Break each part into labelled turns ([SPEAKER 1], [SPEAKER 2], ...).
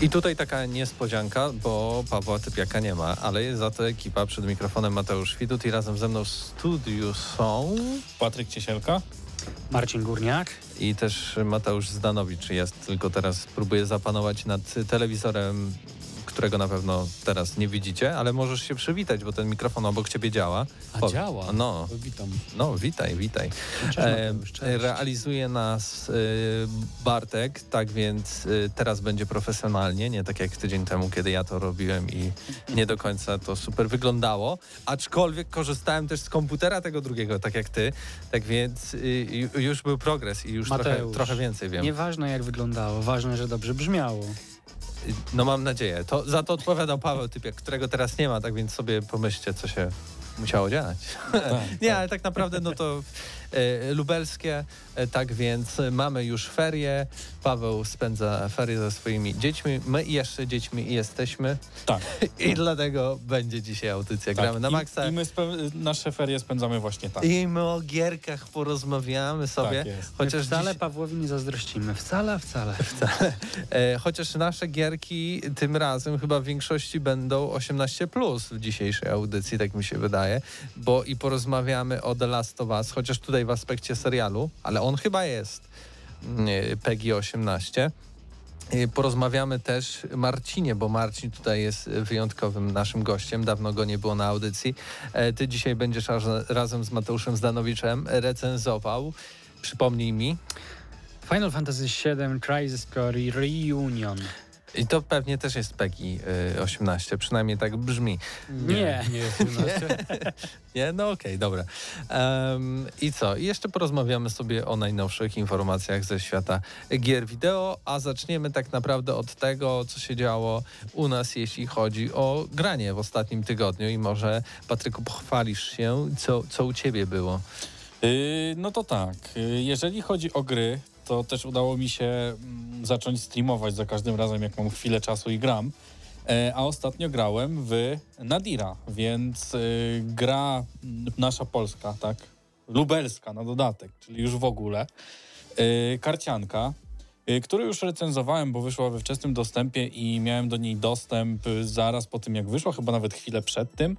[SPEAKER 1] I tutaj taka niespodzianka, bo Pawła Typiaka nie ma, ale jest za to ekipa przed mikrofonem Mateusz Widut i razem ze mną w studiu są...
[SPEAKER 2] Patryk Ciesielka.
[SPEAKER 3] Marcin Górniak.
[SPEAKER 1] I też Mateusz Zdanowicz jest, tylko teraz próbuję zapanować nad telewizorem którego na pewno teraz nie widzicie, ale możesz się przywitać, bo ten mikrofon obok ciebie działa.
[SPEAKER 3] A działa?
[SPEAKER 1] No.
[SPEAKER 3] Witam.
[SPEAKER 1] No, witaj, witaj.
[SPEAKER 3] Cześć.
[SPEAKER 1] Realizuje nas y, Bartek, tak więc y, teraz będzie profesjonalnie, nie tak jak tydzień temu, kiedy ja to robiłem i nie do końca to super wyglądało, aczkolwiek korzystałem też z komputera tego drugiego, tak jak ty, tak więc y, już był progres i już
[SPEAKER 3] Mateusz,
[SPEAKER 1] trochę, trochę więcej wiem.
[SPEAKER 3] Nieważne jak wyglądało, ważne, że dobrze brzmiało.
[SPEAKER 1] No mam nadzieję. To, za to odpowiadał Paweł Typiak, którego teraz nie ma, tak więc sobie pomyślcie, co się musiało dziać. Tak, nie, tak. ale tak naprawdę no to e, lubelskie, e, tak więc mamy już ferie. Paweł spędza ferie ze swoimi dziećmi. My jeszcze dziećmi jesteśmy.
[SPEAKER 2] Tak.
[SPEAKER 1] I dlatego będzie dzisiaj audycja. Tak. Gramy na maksa.
[SPEAKER 2] I, i my nasze ferie spędzamy właśnie tak.
[SPEAKER 1] I my o gierkach porozmawiamy sobie.
[SPEAKER 3] Tak jest. Chociaż my wcale dziś... Pawłowi nie zazdrościmy. Wcale, wcale.
[SPEAKER 1] wcale. E, chociaż nasze gierki tym razem chyba w większości będą 18 plus w dzisiejszej audycji, tak mi się wydaje. Bo i porozmawiamy o The Last of Us, chociaż tutaj w aspekcie serialu, ale on chyba jest PEGI 18. Porozmawiamy też Marcinie, bo Marcin tutaj jest wyjątkowym naszym gościem. Dawno go nie było na audycji. E, ty dzisiaj będziesz razem z Mateuszem Zdanowiczem recenzował. Przypomnij mi.
[SPEAKER 3] Final Fantasy VII Crisis Core Reunion.
[SPEAKER 1] I to pewnie też jest PEGI 18, przynajmniej tak brzmi.
[SPEAKER 3] Nie, nie, jest 18.
[SPEAKER 1] nie? No okej, okay, dobra. Um, I co? I jeszcze porozmawiamy sobie o najnowszych informacjach ze świata gier wideo, a zaczniemy tak naprawdę od tego, co się działo u nas, jeśli chodzi o granie w ostatnim tygodniu i może Patryku pochwalisz się, co, co u ciebie było.
[SPEAKER 2] Yy, no to tak, yy, jeżeli chodzi o gry, to też udało mi się mm, zacząć streamować za każdym razem, jak mam chwilę czasu i gram. E, a ostatnio grałem w Nadira, więc y, gra nasza polska, tak? Lubelska na dodatek, czyli już w ogóle. Y, karcianka, który już recenzowałem, bo wyszła we wczesnym dostępie i miałem do niej dostęp zaraz po tym, jak wyszła, chyba nawet chwilę przed tym,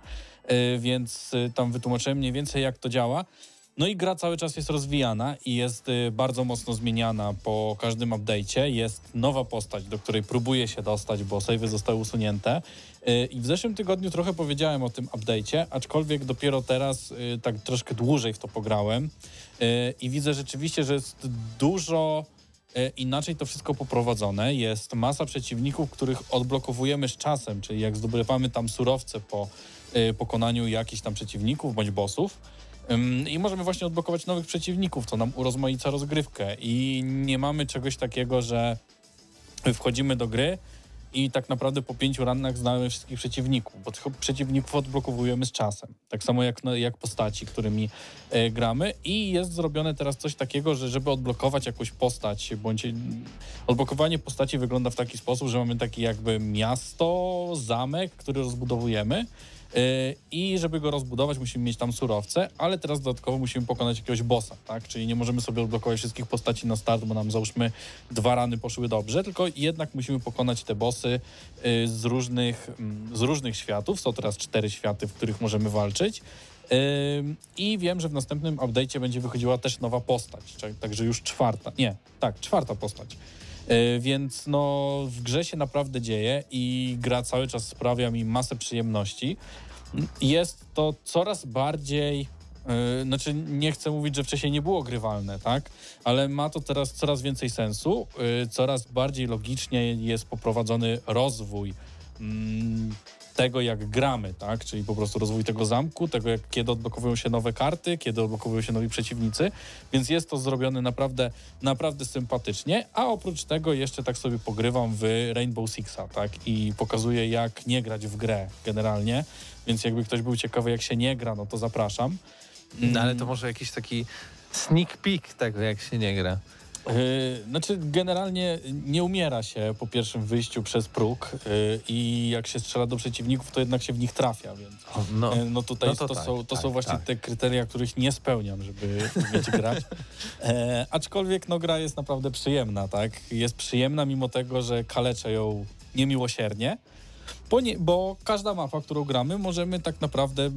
[SPEAKER 2] więc tam wytłumaczyłem mniej więcej, jak to działa. No i gra cały czas jest rozwijana i jest y, bardzo mocno zmieniana po każdym update'cie. Jest nowa postać, do której próbuję się dostać, bo savey zostały usunięte. Y, I w zeszłym tygodniu trochę powiedziałem o tym update'cie, aczkolwiek dopiero teraz y, tak troszkę dłużej w to pograłem i widzę rzeczywiście, że jest dużo inaczej to wszystko poprowadzone. Jest masa przeciwników, których odblokowujemy z czasem, czyli jak zdobywamy tam surowce po pokonaniu jakichś tam przeciwników bądź bossów, i możemy właśnie odblokować nowych przeciwników, co nam urozmaica rozgrywkę. I nie mamy czegoś takiego, że wchodzimy do gry i tak naprawdę po pięciu rannach znamy wszystkich przeciwników, bo tych przeciwników odblokowujemy z czasem. Tak samo jak, jak postaci, którymi e, gramy. I jest zrobione teraz coś takiego, że żeby odblokować jakąś postać, bądź odblokowanie postaci wygląda w taki sposób, że mamy taki jakby miasto, zamek, który rozbudowujemy E, I żeby go rozbudować, musimy mieć tam surowce, ale teraz dodatkowo musimy pokonać jakiegoś bossa, tak? Czyli nie możemy sobie odblokować wszystkich postaci na start, bo nam załóżmy dwa rany poszły dobrze, tylko jednak musimy pokonać te bossy e, z różnych, mm, z różnych światów. Są teraz cztery światy, w których możemy walczyć. E, I wiem, że w następnym update'cie będzie wychodziła też nowa postać, także już czwarta. Nie, tak, czwarta postać. Więc no, w grze się naprawdę dzieje i gra cały czas sprawia mi masę przyjemności jest to coraz bardziej Yy, znaczy, nie chcę mówić, że wcześniej nie było grywalne, tak? Ale ma to teraz coraz więcej sensu. Yy, coraz bardziej logicznie jest poprowadzony rozwój mm, tego, jak gramy, tak? Czyli po prostu rozwój tego zamku, tego, jak, kiedy odblokowują się nowe karty, kiedy odblokowują się nowi przeciwnicy, więc jest to zrobione naprawdę, naprawdę sympatycznie, a oprócz tego jeszcze tak sobie pogrywam w Rainbow Sixa, tak? I pokazuję, jak nie grać w grę generalnie, więc jakby ktoś był ciekawy, jak się nie gra, no to zapraszam.
[SPEAKER 1] No, ale to może jakiś taki sneak peek tego, jak się nie gra.
[SPEAKER 2] Yy, znaczy, generalnie nie umiera się po pierwszym wyjściu przez próg yy, i jak się strzela do przeciwników, to jednak się w nich trafia, więc
[SPEAKER 1] No,
[SPEAKER 2] yy, no tutaj
[SPEAKER 1] no to
[SPEAKER 2] to,
[SPEAKER 1] tak,
[SPEAKER 2] są, to
[SPEAKER 1] tak,
[SPEAKER 2] są właśnie
[SPEAKER 1] tak.
[SPEAKER 2] te kryteria, których nie spełniam, żeby umieć grać. E, aczkolwiek no, gra jest naprawdę przyjemna, tak? Jest przyjemna mimo tego, że kaleczę ją niemiłosiernie, bo, nie, bo każda mapa, którą gramy, możemy tak naprawdę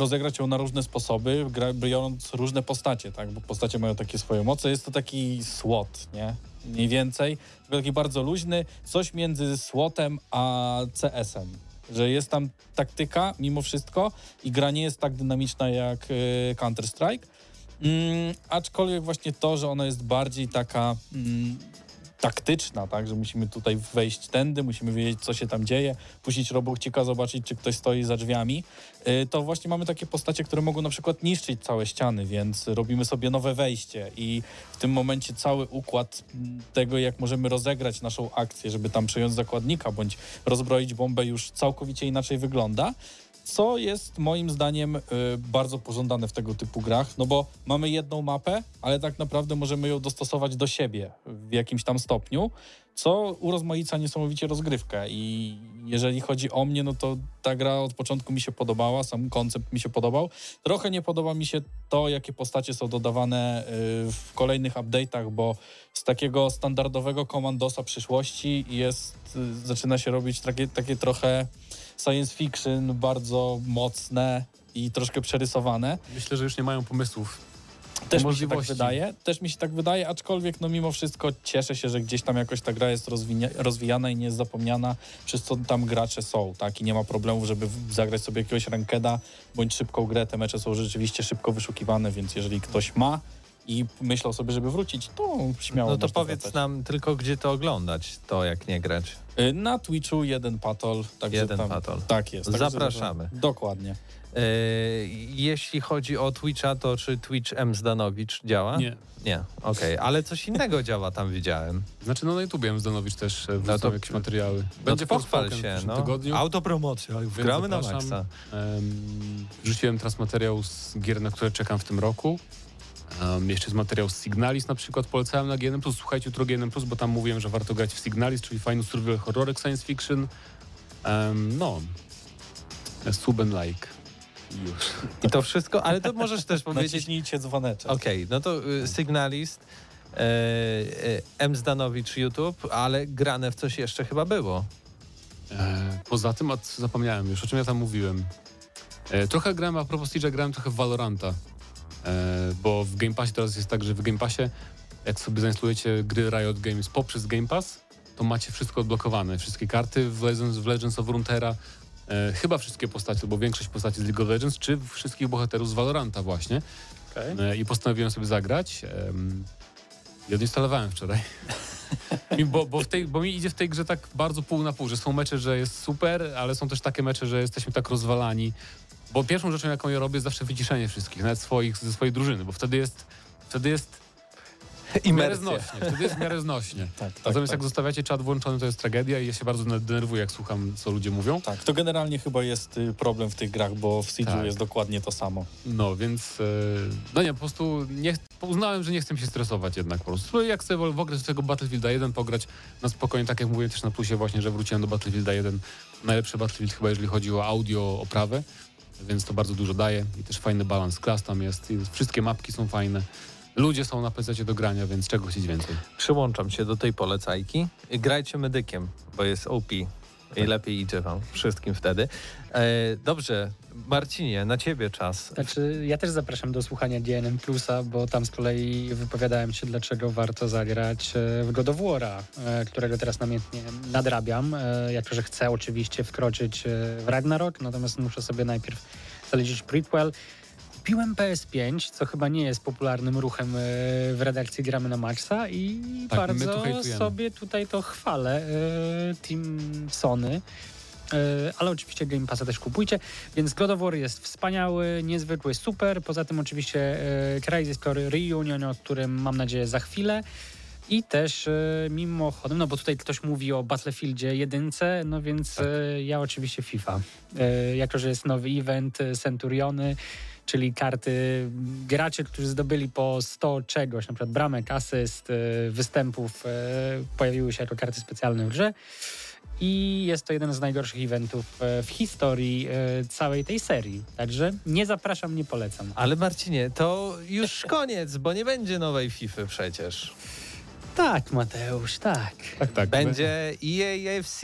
[SPEAKER 2] rozegrać ją na różne sposoby, biorąc różne postacie, tak? Bo postacie mają takie swoje moce. Jest to taki SWOT, nie? Mniej więcej. Tylko taki bardzo luźny, coś między SWOTem a CS-em. Że jest tam taktyka mimo wszystko i gra nie jest tak dynamiczna jak y, Counter-Strike. Mm, aczkolwiek właśnie to, że ona jest bardziej taka mm, taktyczna, tak, że musimy tutaj wejść tędy, musimy wiedzieć, co się tam dzieje, puścić robocika, zobaczyć, czy ktoś stoi za drzwiami, y, to właśnie mamy takie postacie, które mogą na przykład niszczyć całe ściany, więc robimy sobie nowe wejście. I w tym momencie cały układ tego, jak możemy rozegrać naszą akcję, żeby tam przejąć zakładnika, bądź rozbroić bombę już całkowicie inaczej wygląda, co jest moim zdaniem y, bardzo pożądane w tego typu grach, no bo mamy jedną mapę, ale tak naprawdę możemy ją dostosować do siebie w jakimś tam stopniu, co urozmaica niesamowicie rozgrywkę i jeżeli chodzi o mnie, no to ta gra od początku mi się podobała, sam koncept mi się podobał. Trochę nie podoba mi się to, jakie postacie są dodawane y, w kolejnych update'ach, bo z takiego standardowego komandosa przyszłości jest, y, zaczyna się robić takie, takie trochę science fiction bardzo mocne i troszkę przerysowane.
[SPEAKER 4] Myślę, że już nie mają pomysłów.
[SPEAKER 2] Też mi się tak
[SPEAKER 4] Możliwości.
[SPEAKER 2] wydaje, też mi się tak wydaje, aczkolwiek no mimo wszystko cieszę się, że gdzieś tam jakoś ta gra jest rozwinia- rozwijana i nie jest zapomniana, przez co tam gracze są, tak? I nie ma problemów, żeby zagrać sobie jakiegoś rankeda bądź szybką grę. Te mecze są rzeczywiście szybko wyszukiwane, więc jeżeli ktoś ma i myślał sobie, żeby wrócić, to śmiało
[SPEAKER 1] no to powiedz
[SPEAKER 2] wracać.
[SPEAKER 1] nam tylko, gdzie to oglądać, to jak nie grać.
[SPEAKER 2] Y, Na Twitchu jeden patol. Także
[SPEAKER 1] Jeden
[SPEAKER 2] tam,
[SPEAKER 1] patol.
[SPEAKER 2] Tak jest. także
[SPEAKER 1] Zapraszamy.
[SPEAKER 2] Dokładnie.
[SPEAKER 1] E, jeśli chodzi o Twitcha, to czy Twitch M. Zdanowicz działa?
[SPEAKER 4] Nie.
[SPEAKER 1] Nie, okej, ale coś innego działa tam widziałem.
[SPEAKER 4] Znaczy no na YouTubie Zdanowicz też e,
[SPEAKER 1] No to-
[SPEAKER 4] jakieś materiały.
[SPEAKER 1] No to pochwal
[SPEAKER 4] Forspoken w
[SPEAKER 1] się, no.
[SPEAKER 4] tygodniu.
[SPEAKER 1] Autopromocja, gramy na maksa.
[SPEAKER 4] Em, Wrzuciłem teraz materiał z gier, na które czekam w tym roku. Um, jeszcze jest materiał z Signalis na przykład, polecałem na GNM+. Słuchajcie jutro GNM+, bo tam mówiłem, że warto grać w Signalis, czyli fajny survival horrorek science fiction. Em, no, sub and like. I Już.
[SPEAKER 1] I to wszystko, ale to możesz też powiedzieć,
[SPEAKER 2] Naciśnijcie dzwoneczek.
[SPEAKER 1] Okej, no to y, Signalist, e, e, M. Zdanowicz YouTube, ale grane w coś jeszcze chyba było.
[SPEAKER 4] E, poza tym, a co zapomniałem już, o czym ja tam mówiłem. E, trochę grałem, a propos Siege'a, grałem trochę w Valoranta. E, bo w Game Passie teraz jest tak, że w Game Passie, jak sobie zainstalujecie gry Riot Games poprzez Game Pass, to macie wszystko odblokowane. Wszystkie karty w Legends, w Legends of Runeterra, e, chyba wszystkie postacie, bo większość postaci z League of Legends, czy wszystkich bohaterów z Valoranta właśnie. E, I postanowiłem sobie zagrać. em, I odinstalowałem wczoraj. Mi- bo, bo, tej, bo mi idzie w tej grze tak bardzo pół na pół, że są mecze, że jest super, ale są też takie mecze, że jesteśmy tak rozwalani. Bo pierwszą rzeczą, jaką ja robię, jest zawsze wyciszenie wszystkich, nawet swoich, ze swojej drużyny, bo wtedy jest, wtedy jest
[SPEAKER 1] Imersja.
[SPEAKER 4] znośnie. Wtedy jest w miarę znośnie.
[SPEAKER 2] Tak, tak,
[SPEAKER 4] Natomiast
[SPEAKER 2] tak.
[SPEAKER 4] jak zostawiacie czat włączony, to jest tragedia i ja się bardzo denerwuję, jak słucham, co ludzie mówią.
[SPEAKER 2] Tak, to generalnie chyba jest y, problem w tych grach, bo w Siege'u
[SPEAKER 4] Tak.
[SPEAKER 2] jest dokładnie to samo.
[SPEAKER 4] No, więc e, no nie, po prostu nie, uznałem, że nie chcę się stresować jednak po prostu. Jak chcę w ogóle z tego Battlefielda 1 pograć na spokojnie, tak jak mówiłem też na plusie właśnie, że wróciłem do Battlefielda 1. Najlepszy Battlefield chyba, jeżeli chodzi o audio, oprawę, więc to bardzo dużo daje i też fajny balans klas tam jest. I wszystkie mapki są fajne. Ludzie są na PC do grania, więc czego chcieć więcej.
[SPEAKER 1] Przyłączam się do tej polecajki. Grajcie medykiem, bo jest OP i lepiej idzie wam wszystkim wtedy. E, dobrze, Marcinie, na ciebie czas.
[SPEAKER 3] Znaczy, ja też zapraszam do słuchania DNM Plusa, bo tam z kolei wypowiadałem się, dlaczego warto zagrać e, w God of War'a, e, którego teraz namiętnie nadrabiam. e, Jako, że chcę oczywiście wkroczyć w Ragnarok, natomiast muszę sobie najpierw zalecić prequel. Kupiłem PS5, co chyba nie jest popularnym ruchem w redakcji Gramy na Maxa i
[SPEAKER 4] Tak, tu
[SPEAKER 3] bardzo
[SPEAKER 4] hejtujemy.
[SPEAKER 3] sobie tutaj to chwalę. Team Sony. E, Ale oczywiście Game Passa też kupujcie. Więc God of War jest wspaniały, niezwykły, super. Poza tym oczywiście e, Crysis Core Reunion, o którym mam nadzieję za chwilę. I też e, mimochodem, no bo tutaj ktoś mówi o Battlefieldzie jedynce, no więc
[SPEAKER 4] Tak.
[SPEAKER 3] ja oczywiście FIFA. E, jako, że jest nowy event Centuriony, czyli karty graczy, którzy zdobyli po 100 czegoś, na przykład bramek, asyst, występów, pojawiły się jako karty specjalne w grze. I jest to jeden z najgorszych eventów e, w historii e, całej tej serii. Także nie zapraszam, nie polecam.
[SPEAKER 1] Ale Marcinie, to już koniec, bo nie będzie nowej FIFA przecież.
[SPEAKER 3] Tak, Mateusz, tak.
[SPEAKER 4] Tak, tak.
[SPEAKER 1] Będzie EAFC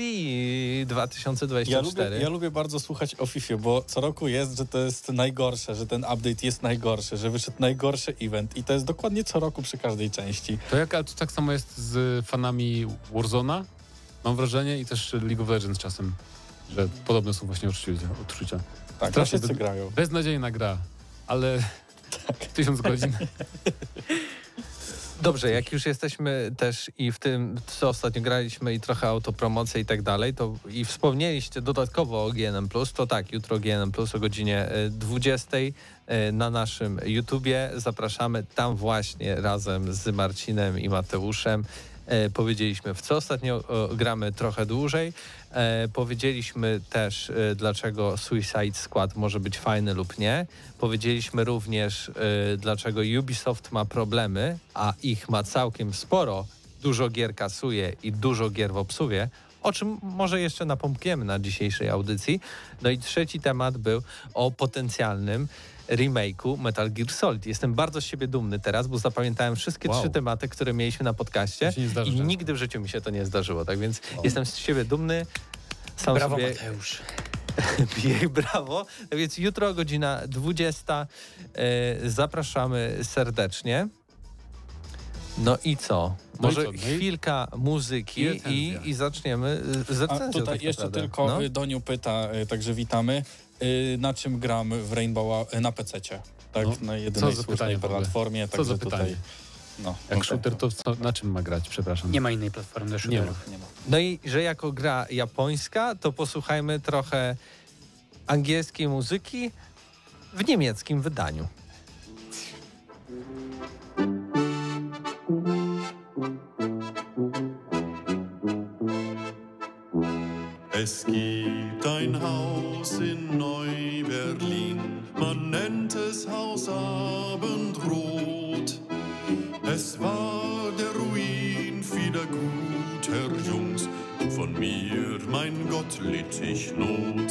[SPEAKER 1] 2024.
[SPEAKER 2] Ja lubię, ja lubię bardzo słuchać o FIFA, bo co roku jest, że to jest najgorsze, że ten update jest najgorszy, że wyszedł najgorszy event i to jest dokładnie co roku przy każdej części.
[SPEAKER 4] To jak ale to tak samo jest z fanami Warzona, mam wrażenie, i też League of Legends czasem, że podobne są właśnie odczucia. odczucia.
[SPEAKER 2] Tak,
[SPEAKER 4] Strasznie
[SPEAKER 2] wszyscy
[SPEAKER 4] by-
[SPEAKER 2] grają.
[SPEAKER 4] Beznadziejna gra, ale tysiąc godzin.
[SPEAKER 1] Dobrze, jak już jesteśmy też i w tym, co ostatnio graliśmy i trochę autopromocję i tak dalej, to i wspomnieliście dodatkowo o GNM+, to tak, jutro GNM+, o godzinie e, 20 e, na naszym YouTubie. Zapraszamy tam właśnie razem z Marcinem i Mateuszem. E, powiedzieliśmy, w co ostatnio gramy trochę dłużej. E, powiedzieliśmy też, e, dlaczego Suicide Squad może być fajny lub nie. Powiedzieliśmy również, dlaczego Ubisoft ma problemy, a ich ma całkiem sporo. Dużo gier kasuje i dużo gier w obsuwie, o czym może jeszcze napomkniemy na dzisiejszej audycji. No i trzeci temat był o potencjalnym remake'u Metal Gear Solid. Jestem bardzo z siebie dumny teraz, bo zapamiętałem wszystkie
[SPEAKER 4] Wow.
[SPEAKER 1] trzy tematy, które mieliśmy na podcaście i
[SPEAKER 4] często.
[SPEAKER 1] nigdy w życiu mi się to nie zdarzyło, tak więc jestem z siebie dumny. Sam
[SPEAKER 3] Brawo,
[SPEAKER 1] sobie
[SPEAKER 3] Mateusz.
[SPEAKER 1] Biję brawo. Tak więc jutro godzina 20. E, zapraszamy serdecznie. No i co?
[SPEAKER 4] No i
[SPEAKER 1] Może
[SPEAKER 4] co? No i-
[SPEAKER 1] chwilka muzyki
[SPEAKER 4] i
[SPEAKER 1] i, i zaczniemy z
[SPEAKER 2] A
[SPEAKER 1] recenzją.
[SPEAKER 2] tutaj
[SPEAKER 1] tak
[SPEAKER 2] jeszcze
[SPEAKER 1] naprawdę.
[SPEAKER 2] tylko
[SPEAKER 1] No.
[SPEAKER 2] y, Doniu pyta, y, także witamy, na czym gram w Rainbow na PC-cie. Tak,
[SPEAKER 4] No,
[SPEAKER 2] na jedynej słusznej platformie.
[SPEAKER 4] Co
[SPEAKER 2] także
[SPEAKER 4] za pytanie?
[SPEAKER 2] Tutaj, no,
[SPEAKER 4] Jak
[SPEAKER 2] konkretnie.
[SPEAKER 4] shooter, to co, na czym ma grać? Przepraszam.
[SPEAKER 3] Nie ma innej platformy do
[SPEAKER 4] Nie ma.
[SPEAKER 3] shooterów.
[SPEAKER 2] Nie ma.
[SPEAKER 1] no i że jako gra japońska, to posłuchajmy trochę angielskiej muzyki w niemieckim wydaniu.
[SPEAKER 5] Es gibt ein Haus in Neu-Berlin, man nennt es Haus Abendrot. Es war der Ruin vieler guter Jungs, von mir, mein Gott, litt ich Not.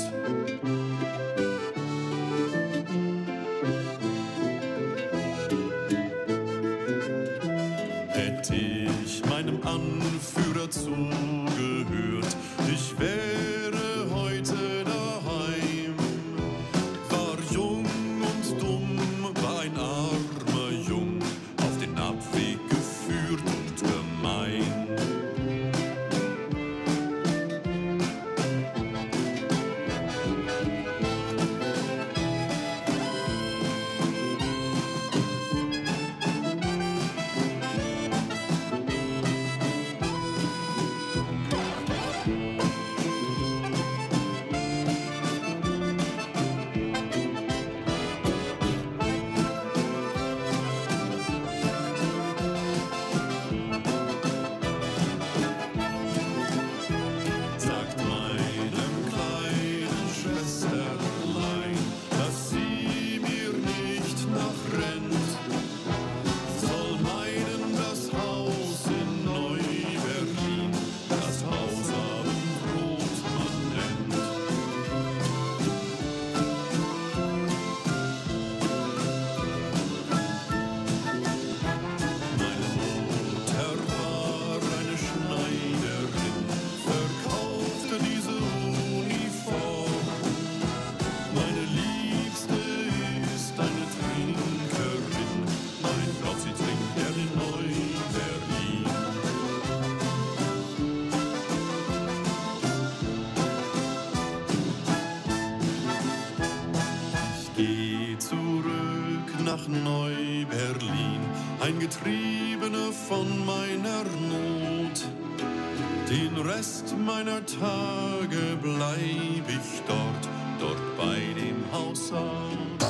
[SPEAKER 5] Rest meiner Tage bleib ich dort, dort bei dem Hausarzt.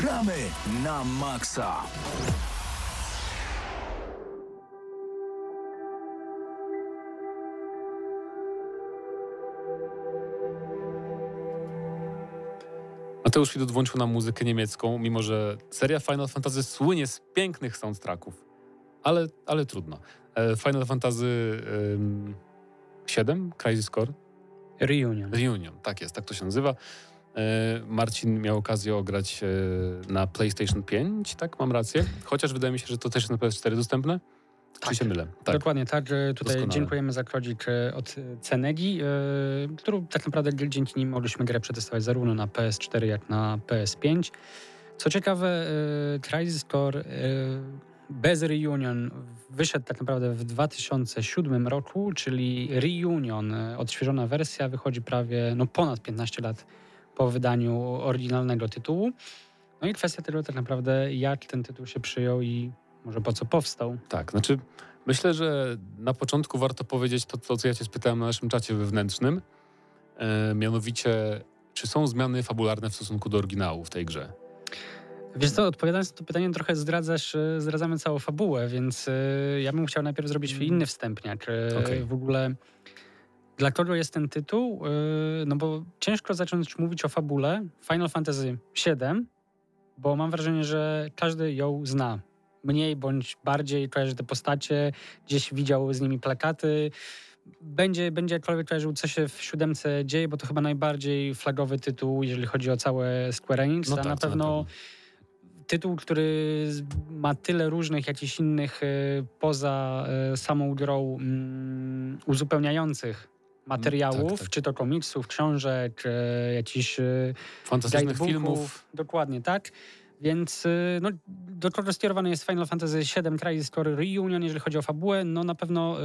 [SPEAKER 6] Gramy na maksa!
[SPEAKER 4] Mateusz Widut włączył nam muzykę niemiecką, mimo że seria Final Fantasy słynie z pięknych soundtracków. Ale, ale trudno. E, Final Fantasy 7, Crisis Core,
[SPEAKER 3] Reunion.
[SPEAKER 4] Reunion, tak jest, tak to się nazywa. E, Marcin miał okazję ograć e, na PlayStation 5, tak mam rację? Chociaż wydaje mi się, że to też jest na PS4 dostępne. Czy się mylę? Tak.
[SPEAKER 3] Dokładnie tak. Tutaj
[SPEAKER 4] Doskonale.
[SPEAKER 3] dziękujemy za kodzik e, od Cenegi, e, którą tak naprawdę dzięki nim mogliśmy grę przetestować zarówno na PS4, jak na PS5. Co ciekawe, e, Crisis Core e, bez Reunion wyszedł tak naprawdę w 2007 roku, czyli Reunion, odświeżona wersja, wychodzi prawie no, ponad 15 lat po wydaniu oryginalnego tytułu. No i kwestia tego tak naprawdę, jak ten tytuł się przyjął i może po co powstał.
[SPEAKER 4] Tak, znaczy myślę, że na początku warto powiedzieć to, to co ja cię spytałem na naszym czacie wewnętrznym. E, mianowicie, czy są zmiany fabularne w stosunku do oryginału w tej grze?
[SPEAKER 3] Wiesz co, odpowiadając na to pytanie, trochę zdradzasz, e, zdradzamy całą fabułę, więc e, ja bym chciał najpierw zrobić inny wstępniak. E,
[SPEAKER 4] Okej.
[SPEAKER 3] W ogóle dla kogo jest ten tytuł? No bo ciężko zacząć mówić o fabule Final Fantasy VII, bo mam wrażenie, że każdy ją zna. Mniej bądź bardziej kojarzy te postacie, gdzieś widział z nimi plakaty. Będzie, będzie jakkolwiek kojarzył, co się w siódemce dzieje, bo to chyba najbardziej flagowy tytuł, jeżeli chodzi o całe Square Enix.
[SPEAKER 4] No
[SPEAKER 3] a
[SPEAKER 4] tak,
[SPEAKER 3] na
[SPEAKER 4] to na
[SPEAKER 3] pewno
[SPEAKER 4] pewno.
[SPEAKER 3] Tytuł, który ma tyle różnych jakichś innych e, poza e, samą grą mm, uzupełniających materiałów,
[SPEAKER 4] tak, tak.
[SPEAKER 3] czy to komiksów, książek, e, jakichś
[SPEAKER 4] Fantastycznych filmów.
[SPEAKER 3] Dokładnie, tak. Więc no, do kogo skierowany jest Final Fantasy VII Crisis Core Reunion, jeżeli chodzi o fabułę, no na pewno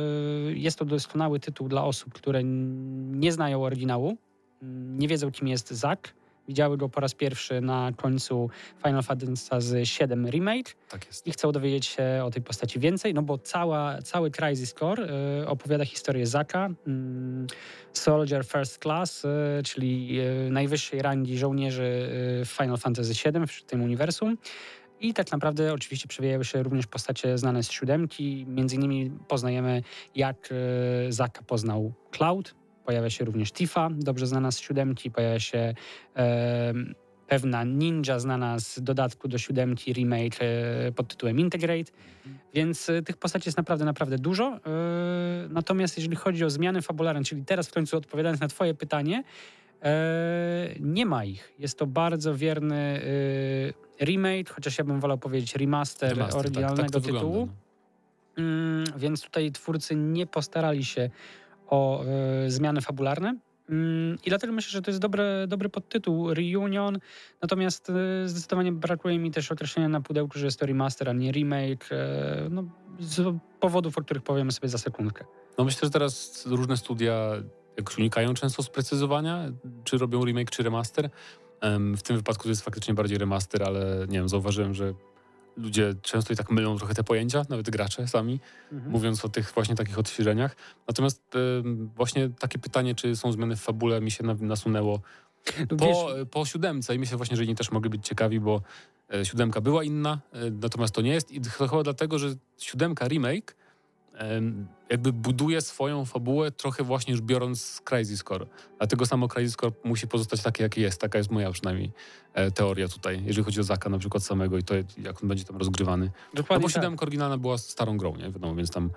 [SPEAKER 3] jest to doskonały tytuł dla osób, które nie znają oryginału, mm, nie wiedzą kim jest Zack, widziały go po raz pierwszy na końcu Final Fantasy VII Remake
[SPEAKER 4] Tak jest.
[SPEAKER 3] i chcą dowiedzieć się o tej postaci więcej, no bo cała, cały Crisis Core y, opowiada historię Zaka, mm, Soldier First Class, y, czyli y, najwyższej rangi żołnierzy y, w Final Fantasy VII w tym uniwersum. I tak naprawdę oczywiście przewijają się również postacie znane z siódemki. Między innymi poznajemy, jak y, Zaka poznał Cloud. Pojawia się również Tifa, dobrze znana z siódemki. Pojawia się em, pewna ninja znana z dodatku do siódemki remake e, pod tytułem Integrate, więc e, tych postaci jest naprawdę, naprawdę dużo. E, Natomiast jeżeli chodzi o zmiany fabularne, czyli teraz w końcu odpowiadając na twoje pytanie, e, nie ma ich. Jest to bardzo wierny e, remake, chociaż ja bym wolał powiedzieć remaster,
[SPEAKER 4] Remaster, tak,
[SPEAKER 3] oryginalnego
[SPEAKER 4] tak to
[SPEAKER 3] tytułu.
[SPEAKER 4] wygląda. no.
[SPEAKER 3] Mm, więc tutaj twórcy nie postarali się o e, zmiany fabularne. Mm, I dlatego myślę, że to jest dobry, dobry podtytuł Reunion. Natomiast e, zdecydowanie brakuje mi też określenia na pudełku, że jest to remaster, a nie remake. E, no, z powodów, o których powiemy sobie za sekundkę.
[SPEAKER 4] No myślę, że teraz różne studia jak unikają często sprecyzowania, czy robią remake, czy remaster. Em, W tym wypadku to jest faktycznie bardziej remaster, ale nie wiem, zauważyłem, że ludzie często i tak mylą trochę te pojęcia, nawet gracze sami,
[SPEAKER 3] Mhm.
[SPEAKER 4] mówiąc o tych właśnie takich odświeżeniach. Natomiast em, właśnie takie pytanie, czy są zmiany w fabule, mi się na- nasunęło
[SPEAKER 3] No,
[SPEAKER 4] po,
[SPEAKER 3] wiesz,
[SPEAKER 4] po siódemce i myślę właśnie, że inni też mogli być ciekawi, bo e, siódemka była inna, e, natomiast to nie jest i chyba dlatego, że siódemka remake em, jakby buduje swoją fabułę trochę właśnie już biorąc z Crisis Core. Dlatego samo Crisis Core musi pozostać takie, jakie jest. Taka jest moja przynajmniej e, teoria tutaj, jeżeli chodzi o Zaka na przykład samego i to, jak on będzie tam rozgrywany. No
[SPEAKER 3] dokładnie
[SPEAKER 4] bo
[SPEAKER 3] tak.
[SPEAKER 4] siódemka oryginalna była starą grą, nie? Wiadomo, więc tam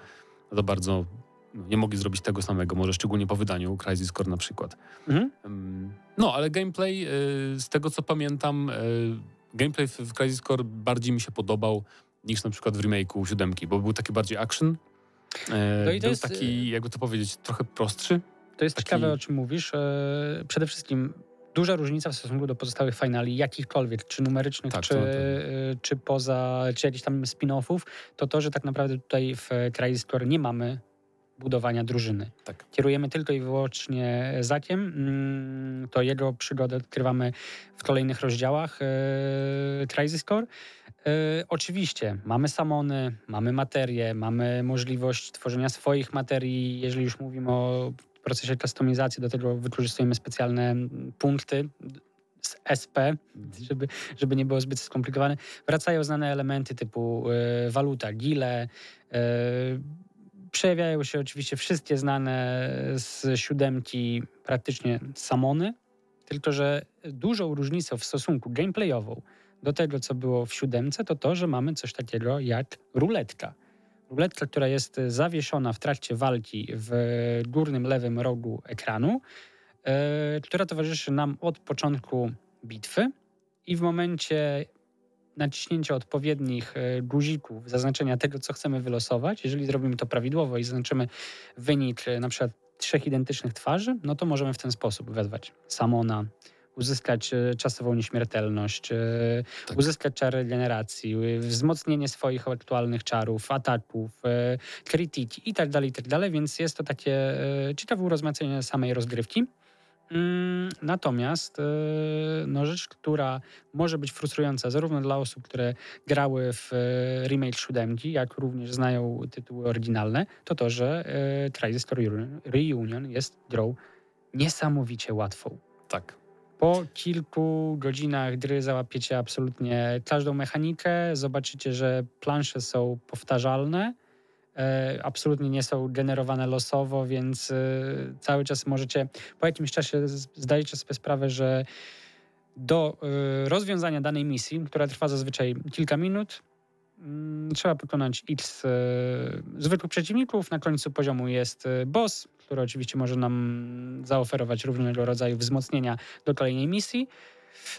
[SPEAKER 4] za bardzo no, nie mogli zrobić tego samego, może szczególnie po wydaniu Crisis Core na przykład.
[SPEAKER 3] Mhm.
[SPEAKER 4] No, ale gameplay, y, z tego co pamiętam, y, gameplay w, w Crisis Core bardziej mi się podobał niż na przykład w remake'u siódemki, bo był taki bardziej action. E,
[SPEAKER 3] No i to
[SPEAKER 4] był
[SPEAKER 3] jest,
[SPEAKER 4] taki, jakby to powiedzieć, trochę prostszy.
[SPEAKER 3] To jest
[SPEAKER 4] Taki-
[SPEAKER 3] ciekawe, o czym mówisz. E, Przede wszystkim duża różnica w stosunku do pozostałych finali, jakichkolwiek, czy numerycznych,
[SPEAKER 4] Tak,
[SPEAKER 3] czy,
[SPEAKER 4] to
[SPEAKER 3] e, czy poza, czy jakichś tam spin-offów, to to, że tak naprawdę tutaj w Crisis Core nie mamy budowania drużyny.
[SPEAKER 4] Tak.
[SPEAKER 3] Kierujemy tylko i wyłącznie Zakiem. Mm, To jego przygodę odkrywamy w kolejnych rozdziałach e, Crisis Core. E, Oczywiście mamy samony, mamy materię, mamy możliwość tworzenia swoich materii. Jeżeli już mówimy o procesie kustomizacji, do tego wykorzystujemy specjalne punkty z SP, żeby, żeby nie było zbyt skomplikowane. Wracają znane elementy typu e, waluta, gile. E, przejawiają się oczywiście wszystkie znane z siódemki praktycznie samony, tylko że dużą różnicą w stosunku gameplayową do tego, co było w siódemce, to to, że mamy coś takiego jak ruletka. Ruletka, która jest zawieszona w trakcie walki w górnym lewym rogu ekranu, e, która towarzyszy nam od początku bitwy i w momencie naciśnięcia odpowiednich e, guzików, zaznaczenia tego, co chcemy wylosować, jeżeli zrobimy to prawidłowo i zaznaczymy wynik e, na przykład trzech identycznych twarzy, no to możemy w ten sposób wezwać Samona, uzyskać e, czasową nieśmiertelność, e,
[SPEAKER 4] Tak.
[SPEAKER 3] uzyskać czar regeneracji, e, wzmocnienie swoich aktualnych czarów, ataków, e, krytiki i tak dalej, i tak dalej, więc jest to takie ciekawe urozmaicenie samej rozgrywki. Mm, Natomiast no, rzecz, która może być frustrująca zarówno dla osób, które grały w remake 7, jak również znają tytuły oryginalne, to to, że Reunion- Reunion jest grą niesamowicie łatwą.
[SPEAKER 4] Tak.
[SPEAKER 3] Po kilku godzinach gry załapiecie absolutnie każdą mechanikę, zobaczycie, że plansze są powtarzalne, e, absolutnie nie są generowane losowo, więc e, cały czas możecie, po jakimś czasie zdajecie sobie sprawę, że do e, rozwiązania danej misji, która trwa zazwyczaj kilka minut, mm, trzeba pokonać x zwykłych przeciwników. Na końcu poziomu jest boss, który oczywiście może nam zaoferować różnego rodzaju wzmocnienia do kolejnej misji.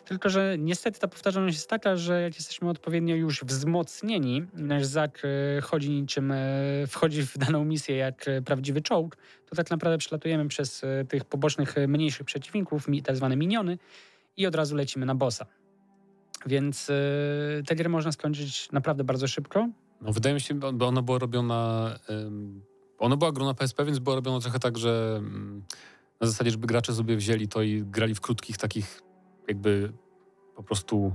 [SPEAKER 3] Tylko, że niestety ta powtarzalność jest taka, że jak jesteśmy odpowiednio już wzmocnieni, nasz Zak e, chodzi niczym, e, wchodzi w daną misję jak e, prawdziwy czołg, to tak naprawdę przelatujemy przez tych pobocznych, mniejszych przeciwników, tak zwane miniony i od razu lecimy na bossa. Więc e, tę grę można skończyć naprawdę bardzo szybko.
[SPEAKER 4] No, wydaje mi się, bo ona była robiona. ym, ona była grona PSP, więc była robiona trochę tak, że mm, na zasadzie, żeby gracze sobie wzięli to i grali w krótkich takich jakby po prostu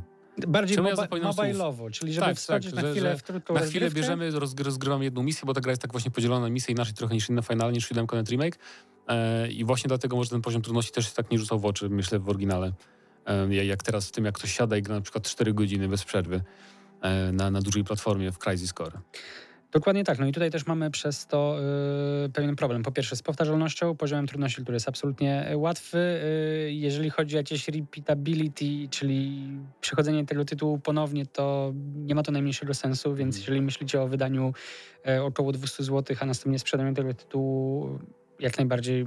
[SPEAKER 3] Bardziej
[SPEAKER 4] Czemu ja
[SPEAKER 3] mobi- mobilowo, czyli żeby
[SPEAKER 4] Tak,
[SPEAKER 3] wskoczyć
[SPEAKER 4] tak,
[SPEAKER 3] na chwilę
[SPEAKER 4] że
[SPEAKER 3] w krótką
[SPEAKER 4] na chwilę
[SPEAKER 3] rozgrywkę.
[SPEAKER 4] bierzemy, roz, rozgrywamy jedną misję, bo ta gra jest tak właśnie podzielona na misje inaczej trochę niż inne finale, niż 7 Connect Remake. I właśnie dlatego może ten poziom trudności też się tak nie rzucał w oczy, myślę, w oryginale. E, jak- teraz w tym, jak ktoś siada i gra na przykład 4 godziny bez przerwy e, na, na dużej platformie w Crysis Core.
[SPEAKER 3] Dokładnie tak. No i tutaj też mamy przez to y, pewien problem. Po pierwsze z powtarzalnością, poziomem trudności, który jest absolutnie y, łatwy. Y, jeżeli chodzi o jakieś repeatability, czyli przechodzenie tego tytułu ponownie, to nie ma to najmniejszego sensu, więc
[SPEAKER 4] Mhm.
[SPEAKER 3] jeżeli myślicie o wydaniu y, około 200 zł, a następnie sprzedaniu tego tytułu, jak najbardziej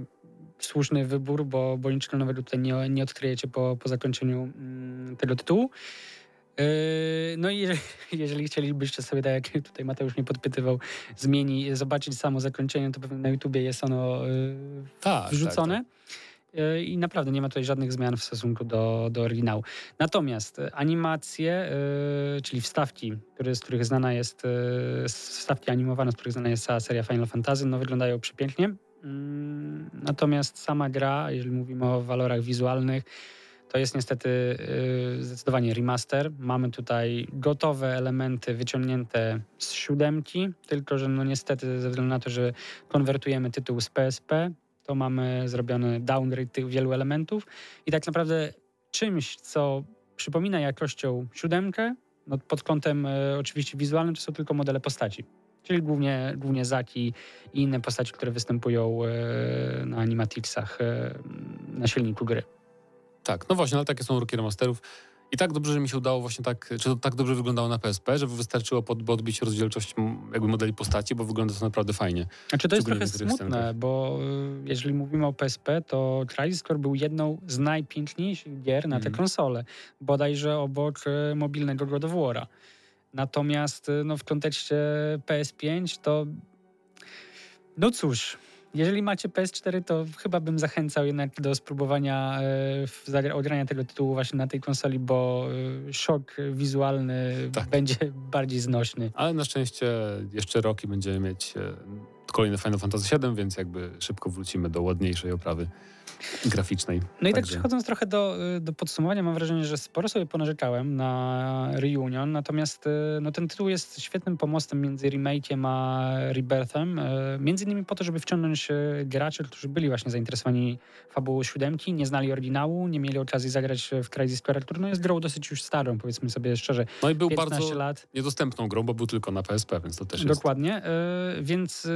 [SPEAKER 3] słuszny wybór, bo, bo niczego nowego tutaj nie, nie odkryjecie po, po zakończeniu mm, tego tytułu. Yy, No i jeżeli, jeżeli chcielibyście sobie, tak jak tutaj Mateusz mnie podpytywał, zmieni, zobaczyć samo zakończenie, to pewnie na YouTubie jest ono yy,
[SPEAKER 4] Tak,
[SPEAKER 3] wrzucone. Yy, I naprawdę nie ma tutaj żadnych zmian w stosunku do, do oryginału. Natomiast animacje, czyli wstawki, które, z których znana jest, wstawki animowane, z których znana jest cała seria Final Fantasy, no wyglądają przepięknie. Mm, Natomiast sama gra, jeżeli mówimy o walorach wizualnych, to jest niestety yy, zdecydowanie remaster. Mamy tutaj gotowe elementy wyciągnięte z siódemki, tylko że no niestety ze względu na to, że konwertujemy tytuł z PSP, to mamy zrobiony downgrade tych wielu elementów i tak naprawdę czymś, co przypomina jakością siódemkę, no pod kątem e, oczywiście wizualnym, to są tylko modele postaci. Czyli głównie, głównie Zaki i inne postaci, które występują e, na animaticsach na silniku gry.
[SPEAKER 4] Tak, no właśnie, ale takie są uroki remasterów. I tak dobrze, że mi się udało właśnie tak, czy to tak dobrze wyglądało na PSP, że wystarczyło pod, odbić rozdzielczość jakby modeli postaci, bo wygląda to naprawdę fajnie.
[SPEAKER 3] Znaczy to jest trochę smutne,
[SPEAKER 4] scenkach.
[SPEAKER 3] bo y, jeżeli mówimy o PSP, to Crisis Core był jedną z najpiękniejszych gier na tę
[SPEAKER 4] Mhm.
[SPEAKER 3] konsolę, bodajże obok y, mobilnego God of War'a. Natomiast y, no, w kontekście PS5 to no cóż, jeżeli macie PS4, to chyba bym zachęcał jednak do spróbowania ogrania tego tytułu właśnie na tej konsoli, bo y, szok wizualny
[SPEAKER 4] Tak.
[SPEAKER 3] będzie bardziej znośny.
[SPEAKER 4] Ale na szczęście jeszcze rok i będziemy mieć e, kolejne Final Fantasy VII, więc jakby szybko wrócimy do ładniejszej oprawy graficznej.
[SPEAKER 3] No i tak przechodząc trochę do, y, do podsumowania, mam wrażenie, że sporo sobie ponarzekałem na Reunion, natomiast y, no, ten tytuł jest świetnym pomostem między remake'iem a rebirthem, y, między innymi po to, żeby wciągnąć graczy, którzy byli właśnie zainteresowani fabułą siódemki, nie znali oryginału, nie mieli okazji zagrać w Crysis Core, który no, jest grą dosyć już starą, powiedzmy sobie szczerze,
[SPEAKER 4] No i był
[SPEAKER 3] 15
[SPEAKER 4] bardzo
[SPEAKER 3] lat.
[SPEAKER 4] niedostępną grą, bo był tylko na PSP, więc to też jest...
[SPEAKER 3] Dokładnie, więc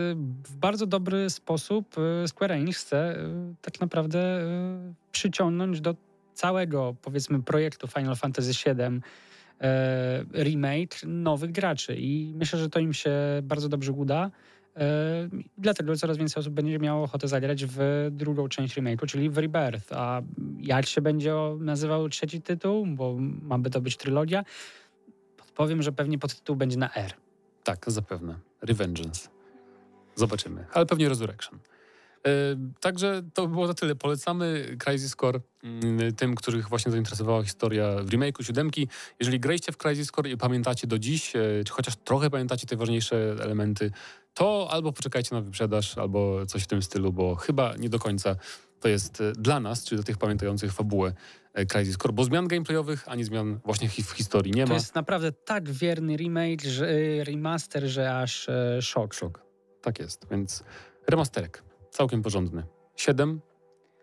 [SPEAKER 3] w bardzo dobry sposób Square Enix chce tak naprawdę y, przyciągnąć do całego, powiedzmy, projektu Final Fantasy VII y, remake nowych graczy i myślę, że to im się bardzo dobrze uda. y, Dlatego coraz więcej osób będzie miało ochotę zagrać w drugą część remake'u, czyli w Rebirth. A jak się będzie nazywał trzeci tytuł, bo ma by to być trylogia, podpowiem, że pewnie podtytuł będzie na R.
[SPEAKER 4] Tak, zapewne. Revengeance. Zobaczymy. Ale pewnie Resurrection. E, Także to by było na tyle. Polecamy Crisis Core mm, tym, których właśnie zainteresowała historia w remake'u siódemki. Jeżeli graliście w Crisis Core i pamiętacie do dziś, e, czy chociaż trochę pamiętacie te ważniejsze elementy, to albo poczekajcie na wyprzedaż, albo coś w tym stylu, bo chyba nie do końca to jest e, dla nas, czy dla tych pamiętających fabułę Crisis Core, bo zmian gameplayowych ani zmian właśnie w historii nie
[SPEAKER 3] To
[SPEAKER 4] ma.
[SPEAKER 3] jest naprawdę tak wierny remake, że, y, remaster, że aż szok.
[SPEAKER 4] Szok. Tak jest, więc remasterek. Całkiem porządny. 7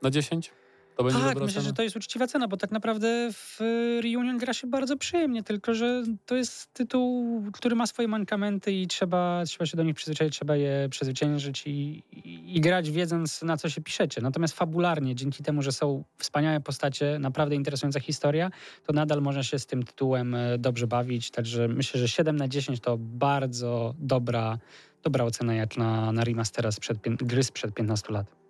[SPEAKER 4] na 10? To będzie
[SPEAKER 3] Tak, myślę,
[SPEAKER 4] ocena?
[SPEAKER 3] że to jest uczciwa cena, bo tak naprawdę w y, Reunion gra się bardzo przyjemnie, tylko że to jest tytuł, który ma swoje mankamenty i trzeba, trzeba się do nich przyzwyczaić, trzeba je przezwyciężyć i, i, i grać wiedząc na co się piszecie. Natomiast fabularnie, dzięki temu, że są wspaniałe postacie, naprawdę interesująca historia, to nadal można się z tym tytułem e, dobrze bawić, także myślę, że 7 na 10 to bardzo dobra, dobra ocena jak na, na remastera sprzed, gry sprzed 15 lat.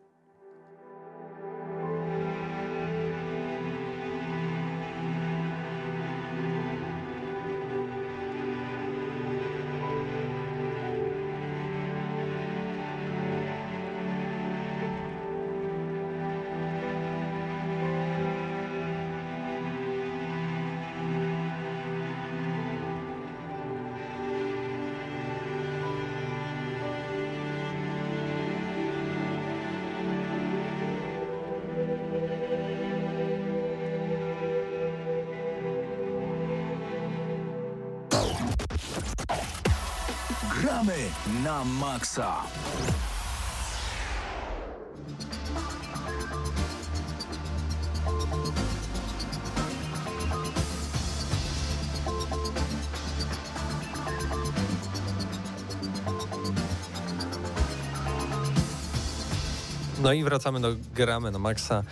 [SPEAKER 6] Gramy na maksa.
[SPEAKER 1] No i wracamy do gramy na maksa.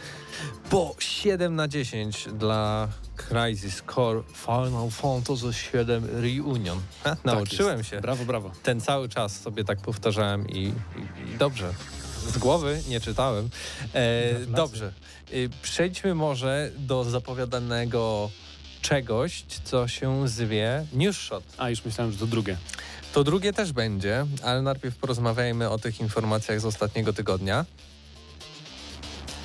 [SPEAKER 1] Po 7 na 10 dla Crisis Core Final Fantasy 7 Reunion. Ha,
[SPEAKER 4] Tak
[SPEAKER 1] nauczyłem
[SPEAKER 4] jest.
[SPEAKER 1] się.
[SPEAKER 4] Brawo, brawo.
[SPEAKER 1] Ten cały czas sobie tak powtarzałem i, i, i dobrze. Z głowy nie czytałem. E, dobrze. E, przejdźmy może do zapowiadanego czegoś, co się zwie News Shot.
[SPEAKER 4] A, już myślałem, że to drugie.
[SPEAKER 1] To drugie też będzie, ale najpierw porozmawiajmy o tych informacjach z ostatniego tygodnia.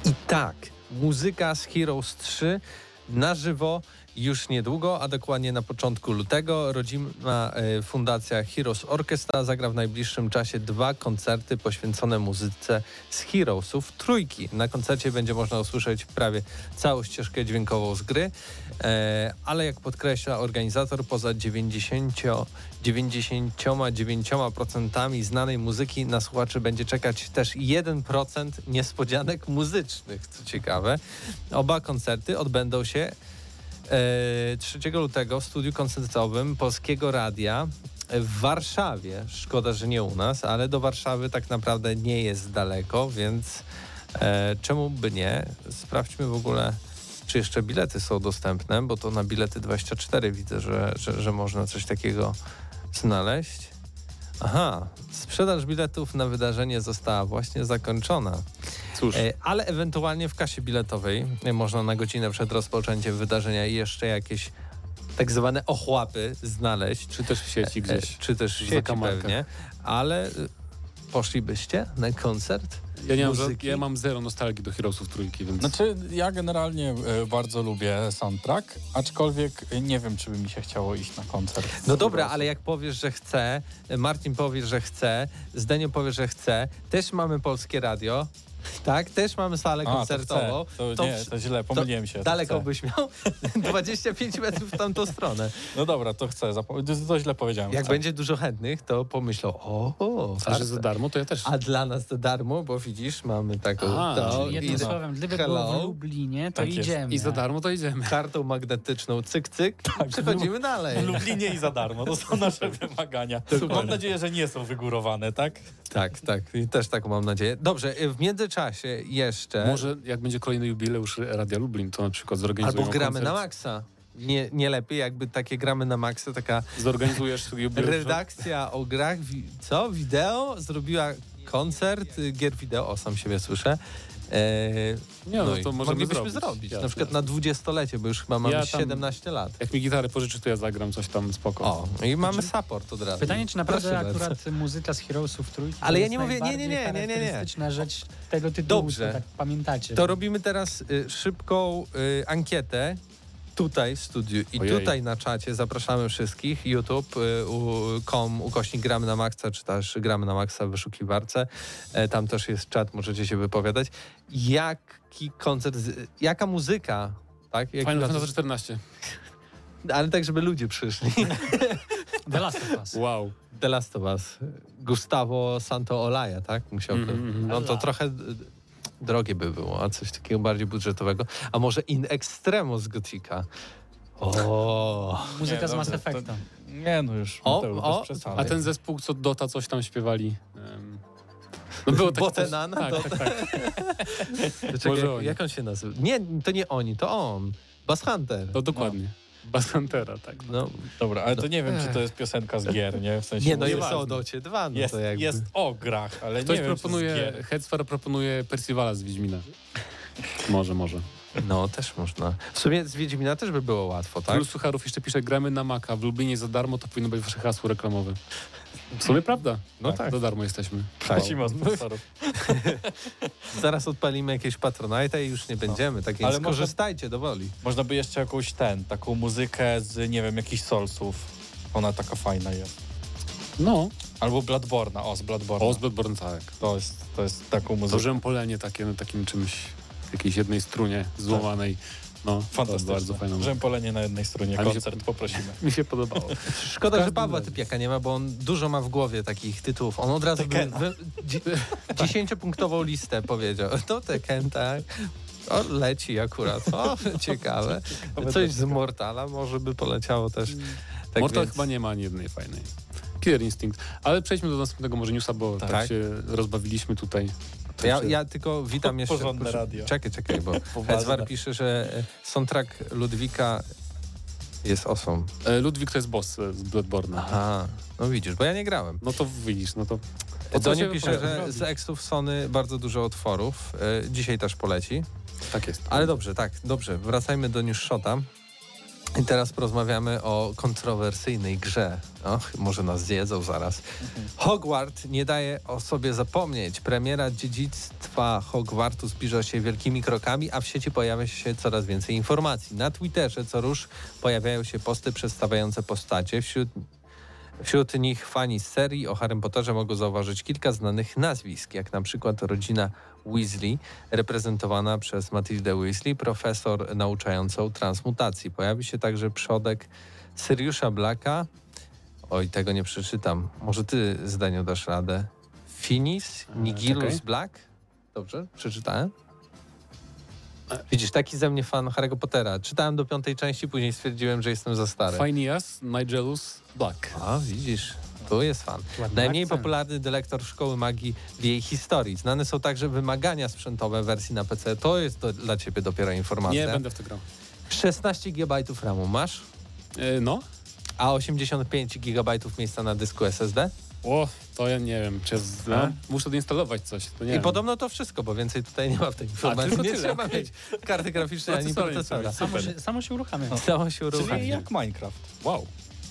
[SPEAKER 1] I tak, muzyka z Heroes 3 na żywo już niedługo, a dokładnie na początku lutego. Rodzima e, fundacja Heroes Orchestra zagra w najbliższym czasie dwa koncerty poświęcone muzyce z Heroesów trójki. Na koncercie będzie można usłyszeć prawie całą ścieżkę dźwiękową z gry, e, ale jak podkreśla organizator, poza 90, 99% znanej muzyki na słuchaczy będzie czekać też 1% niespodzianek muzycznych, co ciekawe. Oba koncerty odbędą się 3 lutego w studiu koncertowym Polskiego Radia w Warszawie. Szkoda, że nie u nas, ale do Warszawy tak naprawdę nie jest daleko, więc e, czemu by nie? Sprawdźmy w ogóle, czy jeszcze bilety są dostępne, bo to na bilety 24 widzę, że, że, że można coś takiego znaleźć. Aha, sprzedaż biletów na wydarzenie została właśnie zakończona.
[SPEAKER 4] Cóż,
[SPEAKER 1] E, ale ewentualnie w kasie biletowej e, można na godzinę przed rozpoczęciem wydarzenia jeszcze jakieś tak zwane ochłapy znaleźć.
[SPEAKER 4] czy też w sieci
[SPEAKER 1] E,
[SPEAKER 4] gdzieś.
[SPEAKER 1] Czy też w sieci pewnie. Ale poszlibyście na koncert
[SPEAKER 4] Ja, nie mam,
[SPEAKER 1] muzyki.
[SPEAKER 4] ja mam zero nostalgii do Heroesów trójki, więc...
[SPEAKER 2] Znaczy, ja generalnie e, bardzo lubię soundtrack, aczkolwiek e, nie wiem, czy by mi się chciało iść na koncert.
[SPEAKER 1] No dobra, ale jak powiesz, że chce, Marcin powie, że chce, Zdenio powie, że chce, też mamy polskie radio, tak? Też mamy salę
[SPEAKER 2] A,
[SPEAKER 1] koncertową.
[SPEAKER 2] To, chcę. to, nie, to źle, pomyliłem się. to
[SPEAKER 1] Daleko
[SPEAKER 2] chcę.
[SPEAKER 1] byś miał? 25 metrów w tamtą stronę.
[SPEAKER 2] No dobra, to chcę. To, źle powiedziałem.
[SPEAKER 1] Jak
[SPEAKER 2] chcę.
[SPEAKER 1] będzie dużo chętnych, to pomyślą, o, o
[SPEAKER 4] A że za darmo, to ja też.
[SPEAKER 1] A dla nas za darmo, bo widzisz, mamy taką
[SPEAKER 4] A,
[SPEAKER 1] to,
[SPEAKER 3] Jednym
[SPEAKER 1] i
[SPEAKER 3] słowem, gdyby
[SPEAKER 1] Hello.
[SPEAKER 3] było w Lublinie, to
[SPEAKER 2] Tak jest.
[SPEAKER 3] idziemy.
[SPEAKER 4] I za darmo to idziemy.
[SPEAKER 1] kartą magnetyczną, cyk, cyk, przechodzimy dalej.
[SPEAKER 2] W Lublinie i za darmo. To są nasze wymagania. Mam nadzieję, że nie są wygórowane, tak?
[SPEAKER 1] Tak, tak, i też taką mam nadzieję. Dobrze, w międzyczasie jeszcze...
[SPEAKER 4] Może jak będzie kolejny jubileusz Radia Lublin, to na przykład zorganizują
[SPEAKER 1] Albo gramy
[SPEAKER 4] koncert.
[SPEAKER 1] na maksa. Nie, nie lepiej, jakby takie gramy na maksa, taka
[SPEAKER 4] Zorganizujesz jubileusz.
[SPEAKER 1] redakcja o grach, co? Wideo? Zrobiła koncert y, gier wideo, o sam siebie słyszę. Eee,
[SPEAKER 4] Nie, no
[SPEAKER 1] i
[SPEAKER 4] to możemy
[SPEAKER 1] moglibyśmy
[SPEAKER 4] zrobić.
[SPEAKER 1] zrobić.
[SPEAKER 4] Jasne.
[SPEAKER 1] Na przykład na dwudziestolecie, bo już chyba mamy
[SPEAKER 4] Ja tam-
[SPEAKER 1] 17 lat.
[SPEAKER 4] Jak mi gitarę pożyczy, to ja zagram coś tam spoko.
[SPEAKER 1] O, i mamy support od razu.
[SPEAKER 3] Pytanie, czy naprawdę
[SPEAKER 1] Proszę bardzo.
[SPEAKER 3] akurat muzyka z Heroesów trójki
[SPEAKER 1] Ale ja nie mówię- nie, nie, nie, nie, nie, nie.
[SPEAKER 3] charakterystyczna rzecz tego tytułu,
[SPEAKER 1] Dobrze.
[SPEAKER 3] tak pamiętacie.
[SPEAKER 1] To robimy teraz y, szybką y, ankietę tutaj w studiu i
[SPEAKER 4] Ojej.
[SPEAKER 1] tutaj na czacie zapraszamy wszystkich. YouTube, y, ukośnik gramy na maksa, czy też gramy na maksa w wyszukiwarce. E, tam też jest czat, możecie się wypowiadać. Jaki koncert, jaka muzyka, tak? Jaki
[SPEAKER 4] Final Fantasy 14.
[SPEAKER 1] ale tak, żeby ludzie przyszli.
[SPEAKER 3] The Last of Us.
[SPEAKER 4] Wow.
[SPEAKER 1] The Last of Us. Gustavo Santo Olaya, tak? Musiałby.
[SPEAKER 4] Mhm, mhm.
[SPEAKER 1] No to trochę y, drogie by było, a coś takiego bardziej budżetowego. A może In Extremo z Gotika? O,
[SPEAKER 3] Muzyka
[SPEAKER 2] Nie,
[SPEAKER 3] z Mass
[SPEAKER 2] to-
[SPEAKER 3] Effecta.
[SPEAKER 2] Nie, no już.
[SPEAKER 1] O,
[SPEAKER 2] Mateusz,
[SPEAKER 1] o.
[SPEAKER 4] A ten zespół, co Dota coś tam śpiewali. No było coś-
[SPEAKER 1] Botenana?
[SPEAKER 4] Tak,
[SPEAKER 1] To-
[SPEAKER 4] tak, tak.
[SPEAKER 1] to czekaj, jak, jak on się nazywa? Nie, to nie oni, to on. Bass Hunter.
[SPEAKER 4] To dokładnie. Basantera, tak.
[SPEAKER 1] No,
[SPEAKER 2] Dobra, ale to nie wiem, czy to jest piosenka z gier, nie? W sensie
[SPEAKER 1] nie, no jest o Docie 2, no
[SPEAKER 2] jest,
[SPEAKER 1] to jakby...
[SPEAKER 2] jest o grach, ale
[SPEAKER 4] Ktoś
[SPEAKER 2] nie wiem,
[SPEAKER 4] proponuje. Headsfar proponuje Percivala z Wiedźmina. Może, może.
[SPEAKER 1] No, też można. W sumie z Wiedźmina też by było łatwo, tak?
[SPEAKER 4] Plus Sucharów jeszcze pisze, gramy na Maka, w Lublinie za darmo, to powinno być wasze hasło reklamowe. W sumie prawda.
[SPEAKER 1] No tak.
[SPEAKER 4] Za darmo jesteśmy.
[SPEAKER 2] Prosimy o sponsorów.
[SPEAKER 1] Zaraz odpalimy jakieś Patronite i już nie będziemy, tak
[SPEAKER 2] Ale
[SPEAKER 1] więc
[SPEAKER 2] można-
[SPEAKER 1] korzystajcie do woli.
[SPEAKER 2] Można by jeszcze jakąś ten, taką muzykę z, nie wiem, jakichś Soulsów. Ona taka fajna jest.
[SPEAKER 4] No,
[SPEAKER 2] Albo Bloodborna, o, z Bloodborna.
[SPEAKER 4] o z Bloodborne, tak.
[SPEAKER 2] To jest, to jest taką
[SPEAKER 4] To
[SPEAKER 2] muzykę.
[SPEAKER 4] rzępolenie takie na takim czymś, jakiejś jednej strunie złamanej. No,
[SPEAKER 2] Fantastyczne.
[SPEAKER 4] bardzo.
[SPEAKER 2] Rzępolenie na jednej stronie,
[SPEAKER 4] A mi się-
[SPEAKER 2] koncert poprosimy.
[SPEAKER 4] Mi się podobało.
[SPEAKER 1] Szkoda, że Pawła. Typiaka nie ma, bo on dużo ma w głowie takich tytułów. On od razu dziesięciopunktową listę powiedział. To Tekken, tak. O, leci akurat. O, ciekawe. Coś z Mortala może by poleciało też. Tak
[SPEAKER 4] Mortal
[SPEAKER 1] więc-
[SPEAKER 4] chyba nie ma ani jednej fajnej. Killer Instinct. Ale przejdźmy do następnego może newsa, bo tak,
[SPEAKER 1] Tak.
[SPEAKER 4] się rozbawiliśmy tutaj.
[SPEAKER 1] To ja, ja tylko witam jeszcze...
[SPEAKER 2] Porządne radio.
[SPEAKER 1] Czekaj, czekaj, bo. Hedzwar pisze, że e, soundtrack Ludwika jest osą.
[SPEAKER 4] E, Ludwik to jest boss e, z Bloodborne.
[SPEAKER 1] Aha, no widzisz, bo ja nie grałem.
[SPEAKER 4] No to widzisz, no to... po co
[SPEAKER 1] Donie pisze, że z ekstów Sony bardzo dużo otworów. E, Dzisiaj też poleci.
[SPEAKER 4] Tak jest.
[SPEAKER 1] Ale dobrze, tak, dobrze. Wracajmy do News Shota. I teraz porozmawiamy o kontrowersyjnej grze. Och, może nas zjedzą zaraz. Hogwart nie daje o sobie zapomnieć. Premiera dziedzictwa Hogwartu zbliża się wielkimi krokami, a w sieci pojawia się coraz więcej informacji. Na Twitterze co rusz pojawiają się posty przedstawiające postacie. Wśród Wśród nich fani serii o Harry Potterze mogą zauważyć kilka znanych nazwisk, jak na przykład rodzina Weasley, reprezentowana przez Matildę Weasley, profesor nauczającą transmutacji. Pojawi się także przodek Siriusza Blacka. Oj, tego nie przeczytam. Może ty, zdaniu, dasz radę. Finis Nigilus
[SPEAKER 4] czekaj.
[SPEAKER 1] Black? Dobrze, przeczytałem? Widzisz, taki ze mnie fan Harry'ego Pottera. Czytałem do piątej części, później stwierdziłem, że jestem za stary.
[SPEAKER 4] Phineas Nigelus Black.
[SPEAKER 1] A, widzisz, tu jest fan.
[SPEAKER 3] Ładny
[SPEAKER 1] Najmniej
[SPEAKER 3] akcent.
[SPEAKER 1] popularny dylektor szkoły magii w jej historii. Znane są także wymagania sprzętowe wersji na PC. To jest do, dla ciebie dopiero informacja.
[SPEAKER 4] Nie będę w to grał.
[SPEAKER 1] 16 GB RAMu masz,
[SPEAKER 4] E, no,
[SPEAKER 1] a 85 GB miejsca na dysku SSD.
[SPEAKER 4] o, to ja nie wiem, czy ja z... no, muszę odinstalować coś. To nie
[SPEAKER 1] I
[SPEAKER 4] wiem.
[SPEAKER 1] podobno to wszystko, bo więcej tutaj nie ma w tej informacji.
[SPEAKER 4] tylko
[SPEAKER 1] nie
[SPEAKER 4] tyle,
[SPEAKER 1] trzeba mieć karty graficznej ani procesora.
[SPEAKER 3] Samo się, samo się uruchamia.
[SPEAKER 1] Samo się
[SPEAKER 2] Czyli
[SPEAKER 1] uruchamia.
[SPEAKER 2] jak Minecraft.
[SPEAKER 4] Wow.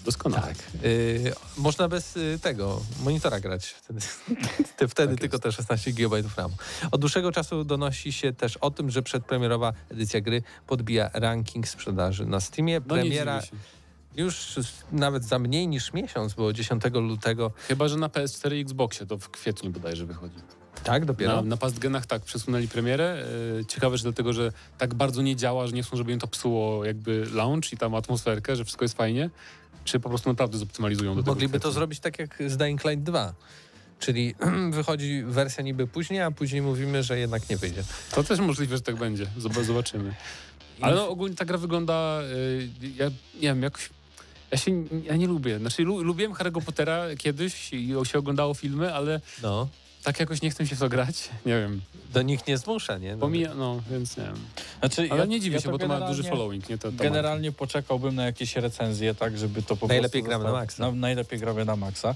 [SPEAKER 4] Doskonale.
[SPEAKER 1] Tak. Y, można bez y, tego monitora grać. Wtedy, wtedy
[SPEAKER 4] Tak
[SPEAKER 1] tylko te 16 GB RAM. Od dłuższego czasu donosi się też o tym, że przedpremierowa edycja gry podbija ranking sprzedaży na Steamie.
[SPEAKER 4] No
[SPEAKER 1] Premiera już nawet za mniej niż miesiąc, bo 10 lutego.
[SPEAKER 4] Chyba, że na PS4 i Xboxie to w kwietniu bodajże wychodzi.
[SPEAKER 1] Tak, dopiero.
[SPEAKER 4] Na, na pastgenach tak, przesunęli premierę. E, Ciekawe, że dlatego, że tak bardzo nie działa, że nie chcą, żeby im to psuło jakby launch i tam atmosferkę, że wszystko jest fajnie, czy po prostu naprawdę zoptymalizują do tego
[SPEAKER 1] Mogliby to zrobić tak jak z Dying Light 2. Czyli wychodzi wersja niby później, a później mówimy, że jednak nie wyjdzie.
[SPEAKER 4] To też możliwe, że tak będzie. Zob- Zobaczymy. Ale no, ogólnie ta gra wygląda, y, ja nie wiem, jakoś... Ja się ja nie lubię. Znaczy, lu, lubiłem Harry'ego Pottera kiedyś i się oglądało filmy, ale
[SPEAKER 1] No,
[SPEAKER 4] tak jakoś nie chcę się w to grać. Nie wiem.
[SPEAKER 1] do nikt nie zmusza, nie? No,
[SPEAKER 4] Pomija, no, więc nie wiem.
[SPEAKER 2] Znaczy,
[SPEAKER 4] Ale
[SPEAKER 2] ja-
[SPEAKER 4] nie dziwię
[SPEAKER 2] ja
[SPEAKER 4] się, bo to ma duży following, nie? To, to
[SPEAKER 2] Generalnie poczekałbym na jakieś recenzje, tak, żeby to po
[SPEAKER 1] Najlepiej
[SPEAKER 2] prostu...
[SPEAKER 1] gramy na maksa.
[SPEAKER 2] Na, najlepiej gramy na maksa.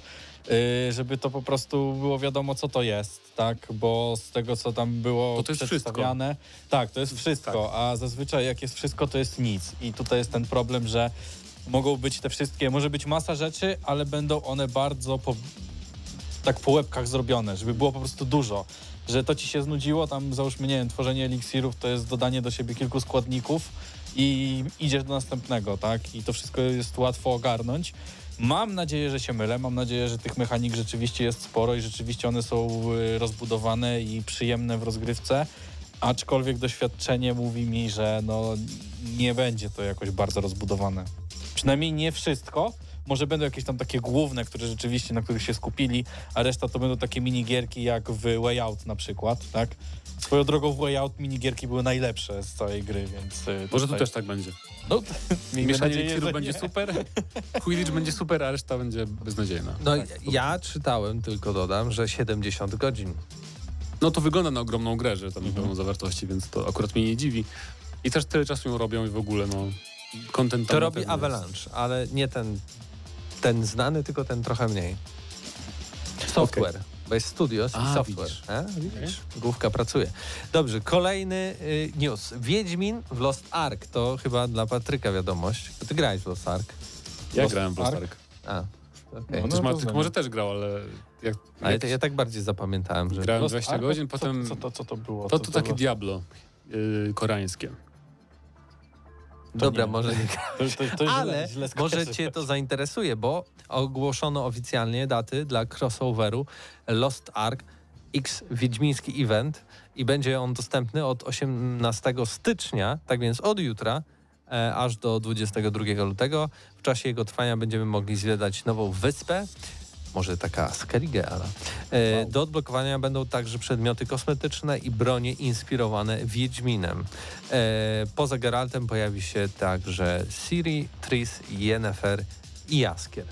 [SPEAKER 2] Yy, żeby to po prostu było wiadomo, co to jest, tak, bo z tego, co tam było
[SPEAKER 4] Bo to jest
[SPEAKER 2] przedstawiane... Tak, to jest wszystko, a zazwyczaj jak jest wszystko, to jest nic. I tutaj jest ten problem, że mogą być te wszystkie, może być masa rzeczy, ale będą one bardzo po, tak po łebkach zrobione, żeby było po prostu dużo. Że to ci się znudziło, tam załóżmy, nie wiem, tworzenie eliksirów to jest dodanie do siebie kilku składników i idziesz do następnego, tak? I to wszystko jest łatwo ogarnąć. Mam nadzieję, że się mylę, mam nadzieję, że tych mechanik rzeczywiście jest sporo i rzeczywiście one są y, rozbudowane i przyjemne w rozgrywce, aczkolwiek doświadczenie mówi mi, że no, nie będzie to jakoś bardzo rozbudowane. Przynajmniej nie wszystko. Może będą jakieś tam takie główne, które rzeczywiście, na których się skupili, a reszta to będą takie minigierki jak w Way Out na przykład, tak? Swoją drogą w Way Out minigierki były najlepsze z całej gry, więc... y,
[SPEAKER 4] Może tu
[SPEAKER 2] tutaj-
[SPEAKER 4] też tak będzie.
[SPEAKER 2] No,
[SPEAKER 4] Mieszanie
[SPEAKER 2] że
[SPEAKER 4] będzie super, Quidditch będzie super, a reszta będzie beznadziejna.
[SPEAKER 1] No ja czytałem, tylko dodam, że 70 godzin.
[SPEAKER 4] No to wygląda na ogromną grę, że tam
[SPEAKER 2] Mhm.
[SPEAKER 4] pełno zawartości, więc to akurat mnie nie dziwi. I też tyle czasu ją robią i w ogóle, no...
[SPEAKER 1] To robi. Avalanche, ale nie ten, ten znany, tylko ten trochę mniej. Software, bo jest studios
[SPEAKER 4] A,
[SPEAKER 1] i software.
[SPEAKER 4] widzisz.
[SPEAKER 1] A, widzisz? Główka pracuje. Dobrze, kolejny y, news. Wiedźmin w Lost Ark. To chyba dla Patryka wiadomość. Ty grałeś w Lost Ark.
[SPEAKER 4] Ja
[SPEAKER 2] Lost
[SPEAKER 4] grałem w Lost
[SPEAKER 2] Ark?
[SPEAKER 4] Ark.
[SPEAKER 1] A, okej.
[SPEAKER 2] No,
[SPEAKER 4] Też ma,
[SPEAKER 2] to znam.
[SPEAKER 4] może też grał, ale... Jak,
[SPEAKER 1] Ale
[SPEAKER 4] jak
[SPEAKER 1] to ja tak bardziej zapamiętałem, że...
[SPEAKER 4] grałem
[SPEAKER 2] Lost
[SPEAKER 4] 20
[SPEAKER 2] Ark?
[SPEAKER 4] godzin,
[SPEAKER 2] Co-
[SPEAKER 4] potem...
[SPEAKER 2] Co, to, co to było?
[SPEAKER 4] To,
[SPEAKER 2] Co
[SPEAKER 4] to takie
[SPEAKER 2] było?
[SPEAKER 4] Diablo yy, koreańskie.
[SPEAKER 1] Dobra,
[SPEAKER 2] nie.
[SPEAKER 1] może nie
[SPEAKER 2] To, to, to źle,
[SPEAKER 1] Ale
[SPEAKER 2] źle
[SPEAKER 1] może
[SPEAKER 2] skojarzyłem.
[SPEAKER 1] cię to zainteresuje, bo ogłoszono oficjalnie daty dla crossoveru Lost Ark X Wiedźmiński Event i będzie on dostępny od 18 stycznia, tak więc od jutra e, aż do 22 lutego. W czasie jego trwania będziemy mogli zwiedzać nową wyspę, może taka Skellige, ale e, do odblokowania będą także przedmioty kosmetyczne i bronie inspirowane Wiedźminem. E, poza Geraltem pojawi się także Ciri, Tris, Yennefer i Jaskier.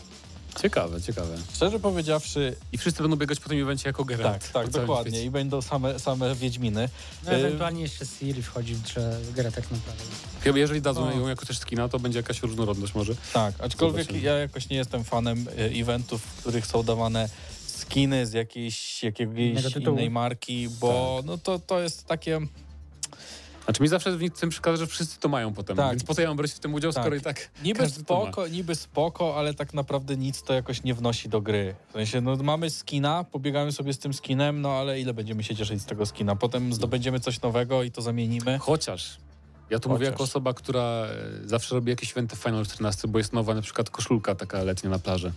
[SPEAKER 4] Ciekawe, ciekawe.
[SPEAKER 2] Szczerze powiedziawszy,
[SPEAKER 4] I wszyscy będą biegać po tym evencie jako Geralt.
[SPEAKER 2] tak, tak, dokładnie.
[SPEAKER 4] świecie.
[SPEAKER 2] I będą same, same Wiedźminy.
[SPEAKER 3] No,
[SPEAKER 2] Y,
[SPEAKER 3] ewentualnie jeszcze Siri wchodzi w grze, w grę tak naprawdę.
[SPEAKER 4] Chyba jeżeli dadzą
[SPEAKER 2] No.
[SPEAKER 4] ją jako też skina, to będzie jakaś różnorodność może.
[SPEAKER 2] Tak, aczkolwiek
[SPEAKER 4] Zobaczymy.
[SPEAKER 2] ja jakoś nie jestem fanem y, eventów, w których są dawane skiny z jakiejś, jakiejś innej marki, bo
[SPEAKER 4] Tak.
[SPEAKER 2] no to, to jest takie...
[SPEAKER 4] Znaczy mi zawsze w tym przeszkadza, że wszyscy to mają potem.
[SPEAKER 2] Tak.
[SPEAKER 4] Więc po co ja mam brać w tym udział,
[SPEAKER 2] Tak.
[SPEAKER 4] skoro i tak
[SPEAKER 2] Niby spoko, niby spoko, ale tak naprawdę nic to jakoś nie wnosi do gry. W sensie, no mamy skina, pobiegamy sobie z tym skinem, no ale ile będziemy się cieszyć z tego skina? Potem zdobędziemy coś nowego i to zamienimy.
[SPEAKER 4] Chociaż. Ja tu mówię
[SPEAKER 2] Chociaż.
[SPEAKER 4] jako osoba, która e, zawsze robi jakieś eventy Final 14, bo jest nowa na przykład koszulka taka letnia na plaży.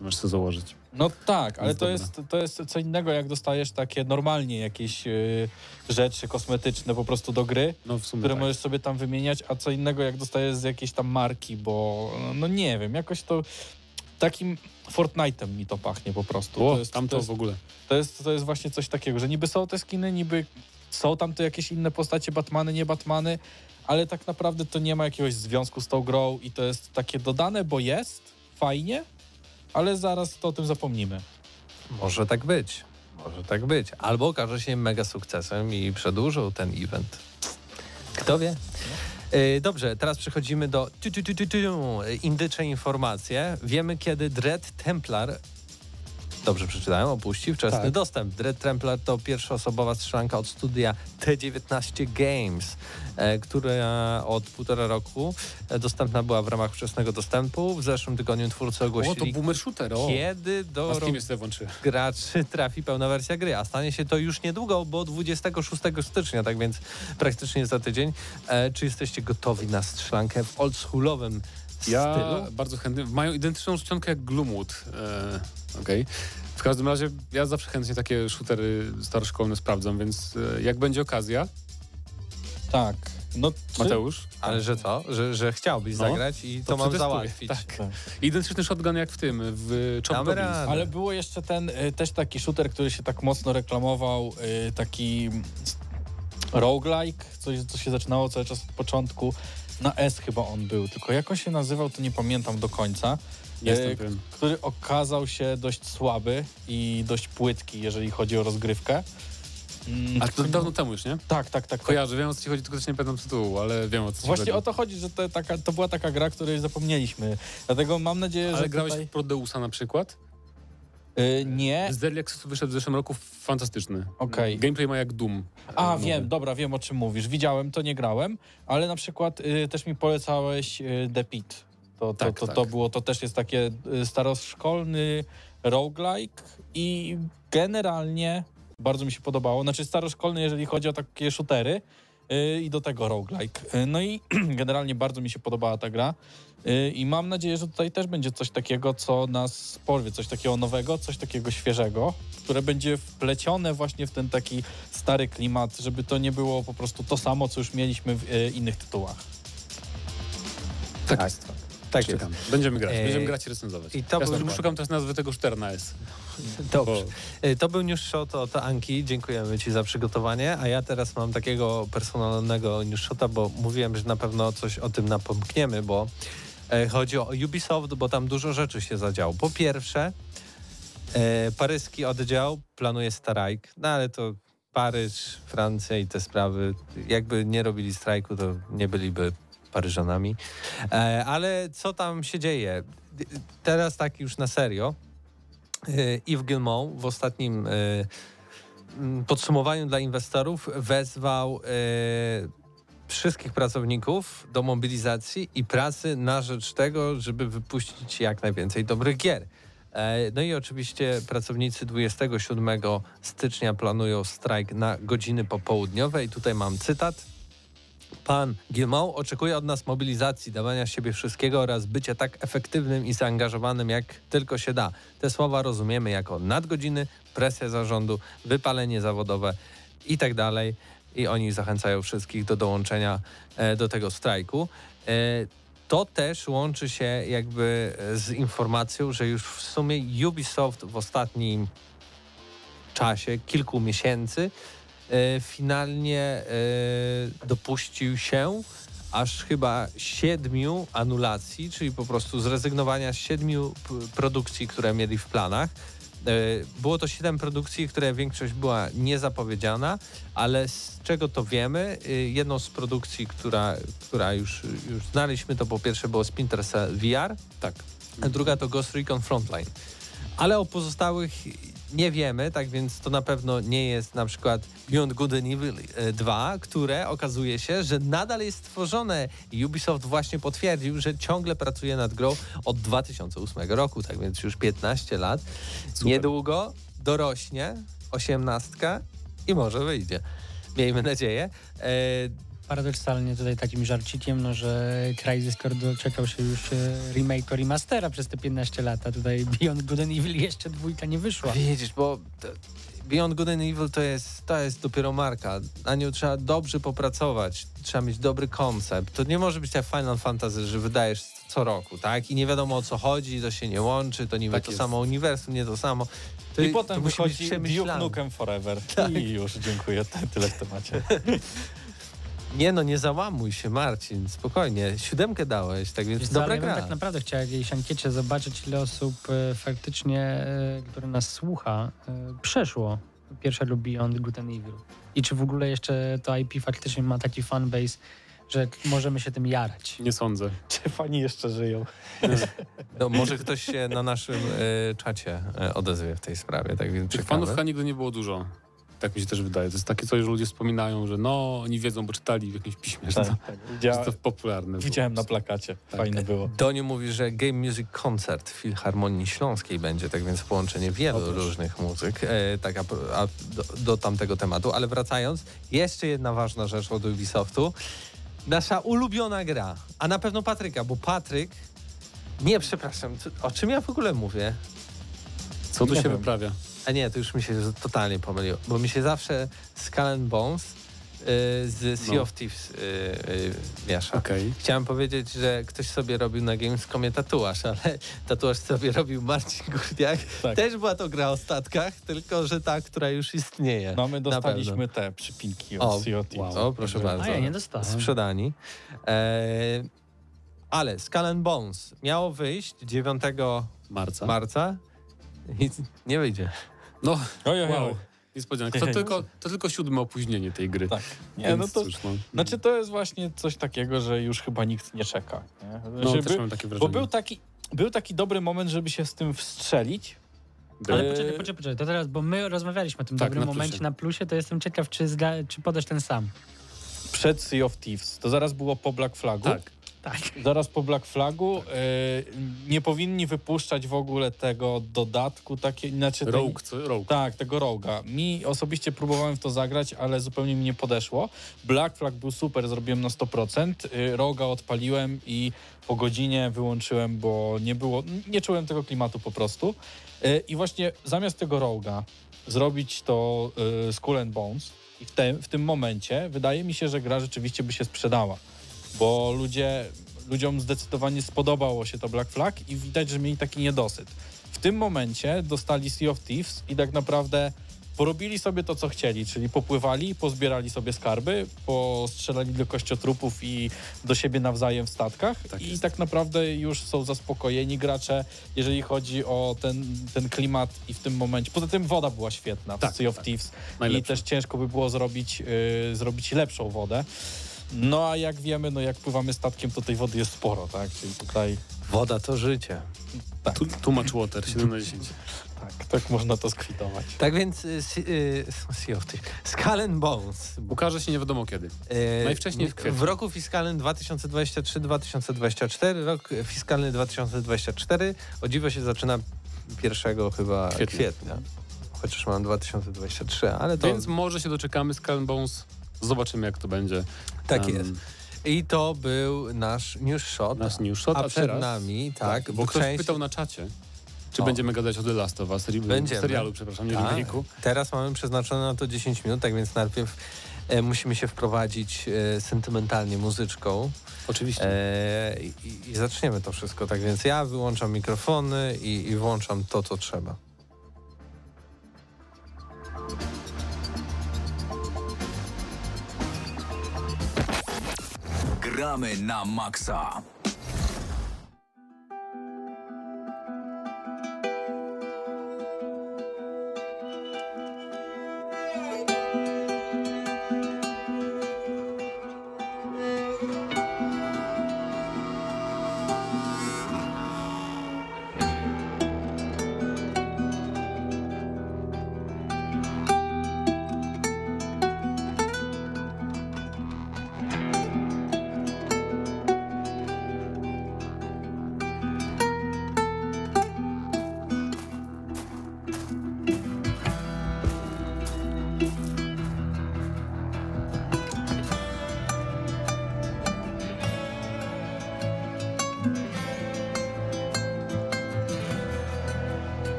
[SPEAKER 4] Możesz sobie założyć.
[SPEAKER 2] No tak, ale to jest, to jest co innego, jak dostajesz takie normalnie jakieś y, rzeczy kosmetyczne po prostu do gry,
[SPEAKER 4] No
[SPEAKER 2] które
[SPEAKER 4] tak.
[SPEAKER 2] możesz sobie tam wymieniać, a co innego, jak dostajesz z jakiejś tam marki, bo no nie wiem, jakoś to takim Fortnite'em mi to pachnie po prostu.
[SPEAKER 4] O,
[SPEAKER 2] to, jest,
[SPEAKER 4] tam
[SPEAKER 2] to,
[SPEAKER 4] to
[SPEAKER 2] jest,
[SPEAKER 4] w ogóle.
[SPEAKER 2] to, jest, to jest właśnie coś takiego, że niby są te skiny, niby są tam te jakieś inne postacie, Batmany, nie Batmany, ale tak naprawdę to nie ma jakiegoś związku z tą grą i to jest takie dodane, bo jest, fajnie, ale zaraz to o tym zapomnimy.
[SPEAKER 1] Może tak być. Może tak być. Albo okaże się mega sukcesem i przedłużył ten event. Kto wie? E, Dobrze, teraz przechodzimy do tu, indycze informacje. Wiemy, kiedy Dread Templar dobrze przeczytałem, opuści wczesny
[SPEAKER 3] Tak.
[SPEAKER 1] dostęp. Dread Trampler to pierwszoosobowa strzelanka od studia T19 Games, e, która od półtora roku e, dostępna była w ramach wczesnego dostępu. W zeszłym tygodniu twórcy
[SPEAKER 4] O, to
[SPEAKER 1] ogłosili,
[SPEAKER 4] boomer shooter, o.
[SPEAKER 1] kiedy do graczy trafi pełna wersja gry, a stanie się to już niedługo, bo 26 stycznia, tak więc praktycznie za tydzień. E, czy jesteście gotowi na strzelankę w oldschoolowym
[SPEAKER 4] Ja
[SPEAKER 1] stylu?
[SPEAKER 4] bardzo chętnie. Mają identyczną czcionkę jak Gloomwood. E, Okej. W każdym razie ja zawsze chętnie takie shootery staroszkolne sprawdzam, więc e, jak będzie okazja,
[SPEAKER 2] Tak. No, czy-
[SPEAKER 4] Mateusz,
[SPEAKER 1] Ale że co? Że, że chciałbyś
[SPEAKER 4] No,
[SPEAKER 1] zagrać i to,
[SPEAKER 4] to
[SPEAKER 1] mam załatwić.
[SPEAKER 4] Tak. identyczny shotgun jak w tym, w Chop.
[SPEAKER 2] Ale było jeszcze ten y, też taki shooter, który się tak mocno reklamował, y, taki roguelike, coś, co się zaczynało cały czas od początku. Na S chyba on był, tylko jak on się nazywał, to nie pamiętam do końca.
[SPEAKER 4] Jestem
[SPEAKER 2] y,
[SPEAKER 4] pewien.
[SPEAKER 2] który okazał się dość słaby i dość płytki, jeżeli chodzi o rozgrywkę. Mm,
[SPEAKER 4] A to dawno temu już, nie?
[SPEAKER 2] Tak, tak, tak.
[SPEAKER 4] Kojarzę, wiem o co ci chodzi, tylko też nie pamiętam tytułu, ale wiem o co ci
[SPEAKER 2] Właśnie
[SPEAKER 4] chodzi.
[SPEAKER 2] o to chodzi, że to, taka, to była taka gra, której zapomnieliśmy. Dlatego mam nadzieję,
[SPEAKER 4] Ale
[SPEAKER 2] że
[SPEAKER 4] grałeś
[SPEAKER 2] tutaj...
[SPEAKER 4] w Prodeusa na przykład?
[SPEAKER 2] Y, nie,
[SPEAKER 4] Z Accessu wyszedł w zeszłym roku fantastyczny.
[SPEAKER 2] Okej.
[SPEAKER 4] Gameplay ma jak Doom.
[SPEAKER 2] A, wiem, dobra, wiem o czym mówisz. Widziałem, to nie grałem, ale na przykład y, też mi polecałeś y, The Pit. To, to,
[SPEAKER 4] Tak,
[SPEAKER 2] to,
[SPEAKER 4] tak.
[SPEAKER 2] to było, to też jest takie y, staroszkolny roguelike i generalnie bardzo mi się podobało. Znaczy staroszkolny, jeżeli chodzi o takie shootery i do tego roguelike. Y, No i generalnie bardzo mi się podobała ta gra. Y, I mam nadzieję, że tutaj też będzie coś takiego, co nas porwie, coś takiego nowego, coś takiego świeżego, które będzie wplecione właśnie w ten taki stary klimat, żeby to nie było po prostu to samo, co już mieliśmy w y, innych tytułach.
[SPEAKER 4] Tak,
[SPEAKER 1] Tak.
[SPEAKER 4] jest.
[SPEAKER 1] Tak jest.
[SPEAKER 4] Czekam. Będziemy grać,
[SPEAKER 1] Ej,
[SPEAKER 4] będziemy grać i recenzować.
[SPEAKER 1] i to
[SPEAKER 4] ja
[SPEAKER 1] był-
[SPEAKER 4] szukam teraz nazwy tego shootera na S.
[SPEAKER 1] Dobrze. E, To był news shot od Anki. Dziękujemy Ci za przygotowanie. A ja teraz mam takiego personalnego news shota, bo mówiłem, że na pewno coś o tym napomkniemy, bo e, chodzi o Ubisoft, bo tam dużo rzeczy się zadziało. Po pierwsze, e, paryski oddział planuje strajk, no ale to Paryż, Francja i te sprawy, jakby nie robili strajku, to nie byliby Paryżanami. E, ale co tam się dzieje? Teraz tak już na serio. E, Yves Gilmont w ostatnim e, podsumowaniu dla inwestorów wezwał wszystkich pracowników do mobilizacji i pracy na rzecz tego, żeby wypuścić jak najwięcej dobrych gier. No i oczywiście pracownicy 27 stycznia planują strajk na godziny popołudniowe i tutaj mam cytat. Pan Gilmont oczekuje od nas mobilizacji, dawania siebie wszystkiego oraz bycia tak efektywnym i zaangażowanym, jak tylko się da. Te słowa rozumiemy jako nadgodziny, presja zarządu, wypalenie zawodowe i tak. I oni zachęcają wszystkich do dołączenia e, do tego strajku. E, to też łączy się jakby e, z informacją, że już w sumie Ubisoft w ostatnim czasie, kilku miesięcy, finalnie e, dopuścił się aż chyba siedmiu anulacji, czyli po prostu zrezygnowania z siedmiu produkcji, które mieli w planach. E, Było to siedem produkcji, które większość była niezapowiedziana, ale z czego to wiemy? E, Jedną z produkcji, która, która już, już znaliśmy, to po pierwsze było Splinter Cell VR,
[SPEAKER 4] Tak.
[SPEAKER 1] a druga to Ghost Recon Frontline. Ale o pozostałych nie wiemy, tak więc to na pewno nie jest na przykład Beyond Good and Evil e, 2, które okazuje się, że nadal jest tworzone. I Ubisoft właśnie potwierdził, że ciągle pracuje nad grą od 2008 roku, tak więc już 15 lat.
[SPEAKER 4] Super.
[SPEAKER 1] Niedługo dorośnie 18 i może wyjdzie. Miejmy nadzieję. E,
[SPEAKER 3] Paradoksalnie tutaj takim żarcikiem, no, że Crysis Core doczekał się już e, remake'u remastera przez te 15 lat, a tutaj Beyond Good and Evil jeszcze dwójka nie wyszła.
[SPEAKER 1] Widzisz, bo to- Beyond Good and Evil to jest, to jest dopiero marka. Na nią trzeba dobrze popracować, trzeba mieć dobry koncept. To nie może być jak Final Fantasy, że wydajesz co roku, tak? I nie wiadomo o co chodzi, to się nie łączy, to niby
[SPEAKER 4] Tak
[SPEAKER 1] to
[SPEAKER 4] jest.
[SPEAKER 1] samo uniwersum, nie to samo. To,
[SPEAKER 2] I
[SPEAKER 1] to
[SPEAKER 2] potem
[SPEAKER 1] być
[SPEAKER 2] wychodzi Duke. Nukem Forever. I już, dziękuję, Ty- tyle w temacie.
[SPEAKER 1] Nie no, nie załamuj się Marcin, spokojnie. Siódemkę dałeś, tak więc
[SPEAKER 3] Wiesz
[SPEAKER 1] dobra
[SPEAKER 3] ja
[SPEAKER 1] gra.
[SPEAKER 3] tak naprawdę chciał jakiejś ankiecie zobaczyć, ile osób e, faktycznie, e, które nas słucha, e, przeszło pierwsze lub Beyond Good and Evil. I czy w ogóle jeszcze to IP faktycznie ma taki fanbase, że możemy się tym jarać.
[SPEAKER 4] Nie sądzę.
[SPEAKER 2] Czy fani jeszcze żyją?
[SPEAKER 1] No, może ktoś się na naszym e, czacie e, odezwie w tej sprawie, tak więc
[SPEAKER 4] Tych
[SPEAKER 1] czekamy.
[SPEAKER 4] fanów chyba nigdy nie było dużo. Tak mi się też wydaje. To jest takie coś, że ludzie wspominają, że no, oni wiedzą, bo czytali w jakimś piśmie, że, to,
[SPEAKER 2] Tak, tak.
[SPEAKER 4] że
[SPEAKER 2] Widzia,
[SPEAKER 4] to popularne. było.
[SPEAKER 2] widziałem na plakacie. Fajne było.
[SPEAKER 1] Doniu mówi, że Game Music Concert w Filharmonii Śląskiej będzie, tak więc połączenie wielu
[SPEAKER 2] O, proszę.
[SPEAKER 1] różnych muzyk, e, tak a, a do, do tamtego tematu. Ale wracając, jeszcze jedna ważna rzecz od Ubisoftu. Nasza ulubiona gra, a na pewno Patryka, bo Patryk... Nie, przepraszam, o czym ja w ogóle mówię?
[SPEAKER 4] Co tu
[SPEAKER 2] Nie
[SPEAKER 4] się
[SPEAKER 2] wiem.
[SPEAKER 4] wyprawia?
[SPEAKER 1] A nie, to już mi się totalnie pomyliło, bo mi się zawsze Skull and Bones y, z Sea
[SPEAKER 4] No.
[SPEAKER 1] of Thieves y, y, miesza.
[SPEAKER 4] Okej.
[SPEAKER 1] Chciałem powiedzieć, że ktoś sobie robił na Gamescomie tatuaż, ale tatuaż sobie robił Marcin Górniak.
[SPEAKER 2] Tak.
[SPEAKER 1] Też była to gra o statkach, tylko że ta, która już istnieje.
[SPEAKER 2] No my dostaliśmy te przypinki
[SPEAKER 1] O,
[SPEAKER 2] od Sea of Thieves.
[SPEAKER 1] O, proszę
[SPEAKER 2] Także-
[SPEAKER 1] bardzo.
[SPEAKER 3] A ja nie dostałem.
[SPEAKER 1] Sprzedani. E, ale Skull and Bones miało wyjść 9
[SPEAKER 4] Marca.
[SPEAKER 1] marca i nie wyjdzie.
[SPEAKER 4] No,
[SPEAKER 2] Oj, oj,
[SPEAKER 4] wow.
[SPEAKER 2] oj.
[SPEAKER 4] Niespodzianka. To tylko, to tylko siódme opóźnienie tej gry.
[SPEAKER 2] Tak. Nie, no to...
[SPEAKER 4] cóż, no.
[SPEAKER 2] Znaczy to jest właśnie coś takiego, że już chyba nikt nie czeka. Nie?
[SPEAKER 4] No,
[SPEAKER 2] Żeby-
[SPEAKER 4] też mam takie
[SPEAKER 2] bo
[SPEAKER 4] wrażenie.
[SPEAKER 2] był taki, był taki dobry moment, żeby się z tym wstrzelić.
[SPEAKER 3] Ale poczekaj, poczekaj, poczekaj, to teraz, bo my rozmawialiśmy o tym
[SPEAKER 4] Tak,
[SPEAKER 3] dobrym
[SPEAKER 4] na
[SPEAKER 3] momencie na plusie, to jestem ciekaw, czy, zga, czy podasz ten sam.
[SPEAKER 2] Przed Sea of Thieves. To zaraz było po Black Flagu.
[SPEAKER 4] Tak.
[SPEAKER 3] Tak.
[SPEAKER 2] Zaraz po Black Flagu e, nie powinni wypuszczać w ogóle tego dodatku, takie, znaczy tej-
[SPEAKER 4] Rogue, co? Rogue.
[SPEAKER 2] Tak, tego Roga. Mi osobiście próbowałem w to zagrać, ale zupełnie mi nie podeszło. Black Flag był super, zrobiłem na 100%. Y, Roga odpaliłem i po godzinie wyłączyłem, bo nie było, nie czułem tego klimatu po prostu. Y, I właśnie zamiast tego Roga zrobić to y, Skull and Bones i w, te, w tym momencie wydaje mi się, że gra rzeczywiście by się sprzedała, bo ludzie, ludziom zdecydowanie spodobało się to Black Flag i widać, że mieli taki niedosyt. W tym momencie dostali Sea of Thieves i tak naprawdę porobili sobie to, co chcieli, czyli popływali, pozbierali sobie skarby, postrzelali do kościotrupów i do siebie nawzajem w statkach
[SPEAKER 4] Tak
[SPEAKER 2] i tak naprawdę już są zaspokojeni gracze, jeżeli chodzi o ten, ten klimat i w tym momencie. Poza tym woda była świetna w
[SPEAKER 4] Tak,
[SPEAKER 2] Sea of
[SPEAKER 4] tak.
[SPEAKER 2] Thieves i też ciężko by było zrobić, yy, zrobić lepszą wodę. No a jak wiemy, no jak pływamy statkiem, to tej wody jest sporo, tak? Czyli tutaj
[SPEAKER 1] Woda to życie.
[SPEAKER 4] Tu, too much water, 7 na 10.
[SPEAKER 2] tak, tak można to skwitować.
[SPEAKER 1] Tak więc y, y, Sea of Thieves. Skull and Bones.
[SPEAKER 4] Ukaże się nie wiadomo kiedy.
[SPEAKER 1] E,
[SPEAKER 4] Najwcześniej w kwietniu.
[SPEAKER 1] W roku fiskalnym 2023-2024, rok fiskalny 2024, o dziwo się zaczyna 1 chyba
[SPEAKER 4] Kwietnia.
[SPEAKER 1] kwietnia. Chociaż mam 2023, ale to
[SPEAKER 4] Więc może się doczekamy Skull Bones. Zobaczymy jak to będzie.
[SPEAKER 1] Tak
[SPEAKER 4] Em,
[SPEAKER 1] jest. I to był nasz news shot.
[SPEAKER 4] Nasz news shot,
[SPEAKER 1] a
[SPEAKER 4] a
[SPEAKER 1] przed
[SPEAKER 4] teraz-
[SPEAKER 1] nami, tak,
[SPEAKER 4] bo ktoś
[SPEAKER 1] część-
[SPEAKER 4] pytał na czacie, czy
[SPEAKER 1] O.
[SPEAKER 4] będziemy gadać o The Last of Us,
[SPEAKER 1] Będziemy.
[SPEAKER 4] serialu, przepraszam, nie
[SPEAKER 1] Tak.
[SPEAKER 4] remake'u.
[SPEAKER 1] Teraz mamy przeznaczone na to 10 minut, tak więc najpierw e, musimy się wprowadzić e, sentymentalnie muzyczką.
[SPEAKER 4] Oczywiście.
[SPEAKER 1] E, i, I zaczniemy to wszystko. Tak więc ja wyłączam mikrofony i, i włączam to, co trzeba.
[SPEAKER 6] Gramy na maksa.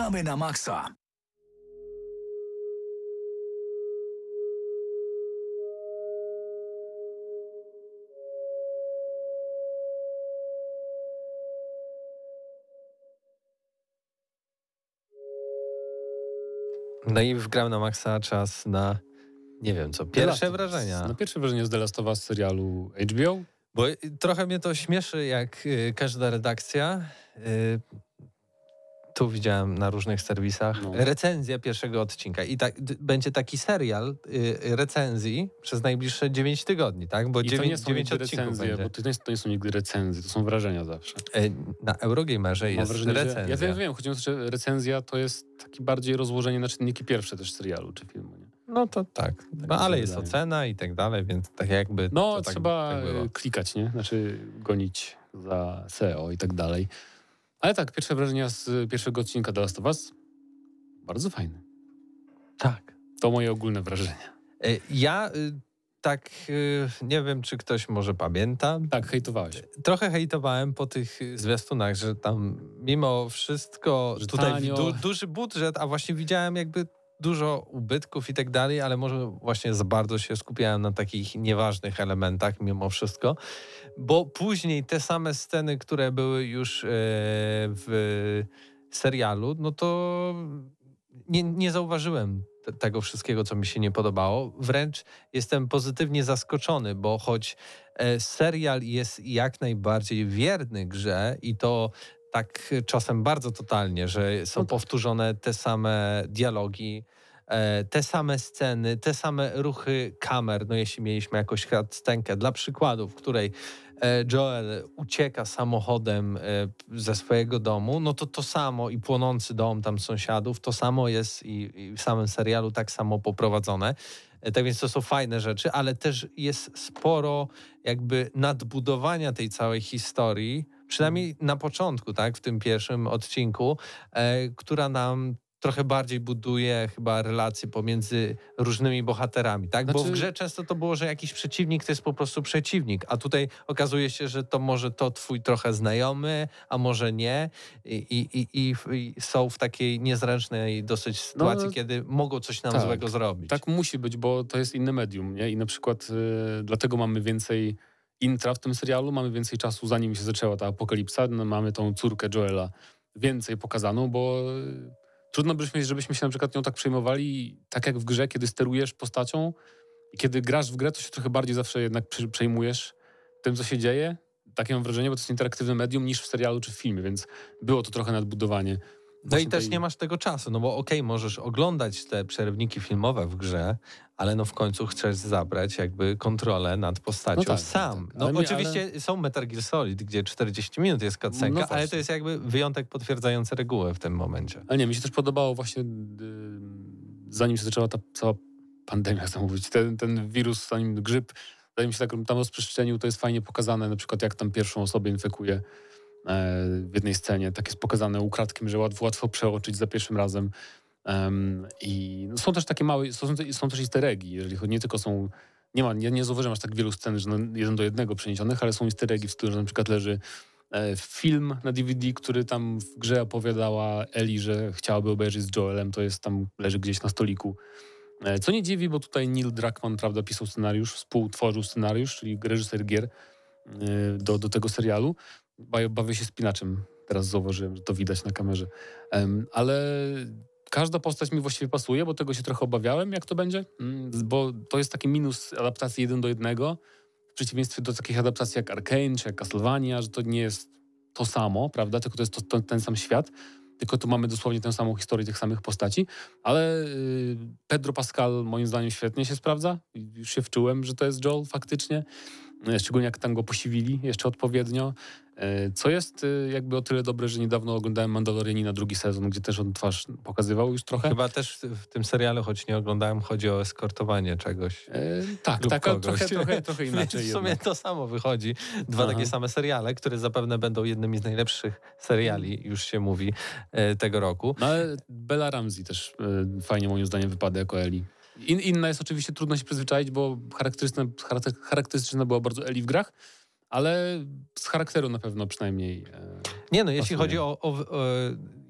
[SPEAKER 6] Gramy na maksa.
[SPEAKER 1] No i wgram na maksa czas na, nie wiem co, pierwsze
[SPEAKER 4] Us.
[SPEAKER 1] wrażenia.
[SPEAKER 4] No pierwsze wrażenie z The Last of Us serialu HBO.
[SPEAKER 1] Bo y, trochę mnie to śmieszy, jak y, każda redakcja. Y, tu widziałem na różnych serwisach
[SPEAKER 4] No.
[SPEAKER 1] recenzja pierwszego odcinka. I tak, będzie taki serial y, recenzji przez najbliższe 9 tygodni, tak? Bo
[SPEAKER 4] I to nie
[SPEAKER 1] 9,
[SPEAKER 4] są
[SPEAKER 1] 9
[SPEAKER 4] nigdy
[SPEAKER 1] odcinków
[SPEAKER 4] recenzje,
[SPEAKER 1] będzie.
[SPEAKER 4] bo to nie, to nie są nigdy recenzje, to są wrażenia zawsze.
[SPEAKER 1] Y, Na Eurogamerze jest
[SPEAKER 4] wrażenie, że-
[SPEAKER 1] recenzja.
[SPEAKER 4] Ja wiem, wiem, chodzi o to, że recenzja to jest takie bardziej rozłożenie na czynniki pierwsze też serialu czy filmu. Nie?
[SPEAKER 1] No to tak.
[SPEAKER 4] mi
[SPEAKER 1] No, ale jest
[SPEAKER 4] wydaje.
[SPEAKER 1] ocena i tak dalej, więc tak jakby.
[SPEAKER 4] No,
[SPEAKER 1] tak,
[SPEAKER 4] trzeba
[SPEAKER 1] tak
[SPEAKER 4] e, klikać, nie? Znaczy gonić za SEO i tak dalej. Ale tak, pierwsze wrażenia z pierwszego odcinka The Last of Us, bardzo fajny.
[SPEAKER 1] Tak.
[SPEAKER 4] To moje ogólne wrażenie.
[SPEAKER 1] Y, Ja y, tak y, nie wiem, czy ktoś może pamięta.
[SPEAKER 4] Tak, hejtowałeś.
[SPEAKER 1] Trochę hejtowałem po tych zwiastunach, że tam mimo wszystko
[SPEAKER 4] Że
[SPEAKER 1] tutaj du, duży budżet, a właśnie widziałem jakby dużo ubytków i tak dalej, ale może właśnie za bardzo się skupiałem na takich nieważnych elementach mimo wszystko, bo później te same sceny, które były już e, w serialu, no to nie, nie zauważyłem te- tego wszystkiego, co mi się nie podobało. Wręcz jestem pozytywnie zaskoczony, bo choć e, serial jest jak najbardziej wierny grze i to tak czasem bardzo totalnie, że są
[SPEAKER 4] No tak.
[SPEAKER 1] powtórzone te same dialogi, e, te same sceny, te same ruchy kamer. No jeśli mieliśmy jakąś scenkę, dla przykładu, w której e, Joel ucieka samochodem e, ze swojego domu, no to to samo i płonący dom tam sąsiadów, to samo jest i, i w samym serialu tak samo poprowadzone. Tak więc to są fajne rzeczy, ale też jest sporo jakby nadbudowania tej całej historii, przynajmniej na początku, tak, w tym pierwszym odcinku, e, która nam trochę bardziej buduje chyba relacje pomiędzy różnymi bohaterami, tak? Bo w
[SPEAKER 4] Znaczy-
[SPEAKER 1] grze często to było, że jakiś przeciwnik to jest po prostu przeciwnik, a tutaj okazuje się, że to może to twój trochę znajomy, a może nie i, i, i, i, i są w takiej niezręcznej dosyć sytuacji,
[SPEAKER 4] No,
[SPEAKER 1] kiedy mogą coś nam
[SPEAKER 4] tak,
[SPEAKER 1] złego zrobić.
[SPEAKER 4] Tak musi być, bo to jest inne medium, nie? I na przykład y, dlatego mamy więcej intra w tym serialu, mamy więcej czasu zanim się zaczęła ta apokalipsa, no, mamy tą córkę Joela więcej pokazaną, bo y, trudno byśmy, żebyśmy się na przykład nią tak przejmowali, tak jak w grze, kiedy sterujesz postacią i kiedy grasz w grę, to się trochę bardziej zawsze jednak przejmujesz tym, co się dzieje. Takie mam wrażenie, bo to jest interaktywne medium niż w serialu czy w filmie, więc było to trochę nadbudowanie.
[SPEAKER 1] No i też nie masz tego czasu, no bo okej, możesz oglądać te przerwniki filmowe w grze, ale no w końcu chcesz zabrać jakby kontrolę nad postacią
[SPEAKER 4] No tak,
[SPEAKER 1] sam.
[SPEAKER 4] no tak.
[SPEAKER 1] No
[SPEAKER 4] Ale
[SPEAKER 1] oczywiście są Metal Gear Solid, gdzie 40 minut jest cutscenka,
[SPEAKER 4] No
[SPEAKER 1] ale to jest jakby wyjątek potwierdzający regułę w tym momencie.
[SPEAKER 4] Ale nie, mi się też podobało właśnie, y, zanim się zaczęła ta cała pandemia, chcę mówić, ten, ten wirus, zanim grzyb, zanim się tak tam rozprzestrzenił, to jest fajnie pokazane, na przykład jak tam pierwszą osobę infekuje w jednej scenie. Tak jest pokazane ukradkiem, że łatwo, łatwo przeoczyć za pierwszym razem. Em, I no, są też takie małe, są, są też easter eggi, jeżeli chodzi, nie tylko są, nie ma, nie, nie zauważyłem aż tak wielu scen, że no, jeden do jednego przeniesionych, ale są easter eggi, w że na przykład leży e, film na DVD, który tam w grze opowiadała Eli, że chciałaby obejrzeć z Joelem, to jest tam, leży gdzieś na stoliku. E, Co nie dziwi, bo tutaj Neil Druckmann, prawda, pisał scenariusz, współtworzył scenariusz, czyli reżyser gier e, do, do tego serialu. Ba- Bawię się spinaczem, teraz zauważyłem, że to widać na kamerze. Ale każda postać mi właściwie pasuje, bo tego się trochę obawiałem, jak to będzie, Mm, bo to jest taki minus adaptacji jeden do jednego, w przeciwieństwie do takich adaptacji jak Arkane czy jak Castlevania, że to nie jest to samo, prawda, tylko to jest to, ten sam świat, tylko tu mamy dosłownie tę samą historię tych samych postaci, ale y, Pedro Pascal moim zdaniem świetnie się sprawdza. Już się wczułem, że to jest Joel faktycznie. Y, Szczególnie jak tam go posiwili jeszcze odpowiednio. Y, Co jest y, jakby o tyle dobre, że niedawno oglądałem Mandalorianina drugi sezon, gdzie też on twarz pokazywał już trochę.
[SPEAKER 1] Chyba też w tym serialu, choć nie oglądałem, chodzi o eskortowanie czegoś.
[SPEAKER 4] Y, tak, tak, trochę, trochę, trochę inaczej.
[SPEAKER 1] W sumie
[SPEAKER 4] jednak.
[SPEAKER 1] to samo wychodzi. Dwa
[SPEAKER 4] Aha.
[SPEAKER 1] takie same seriale, które zapewne będą jednymi z najlepszych seriali, już się mówi, e, tego roku.
[SPEAKER 4] No ale Bella Ramsey też fajnie moim zdaniem wypada jako Eli. In, inna jest oczywiście trudno się przyzwyczaić, bo charakterystyczna, charakter- charakterystyczna była bardzo Eli w grach, ale z charakteru na pewno przynajmniej. e,
[SPEAKER 1] Nie no, jeśli chodzi o, o, o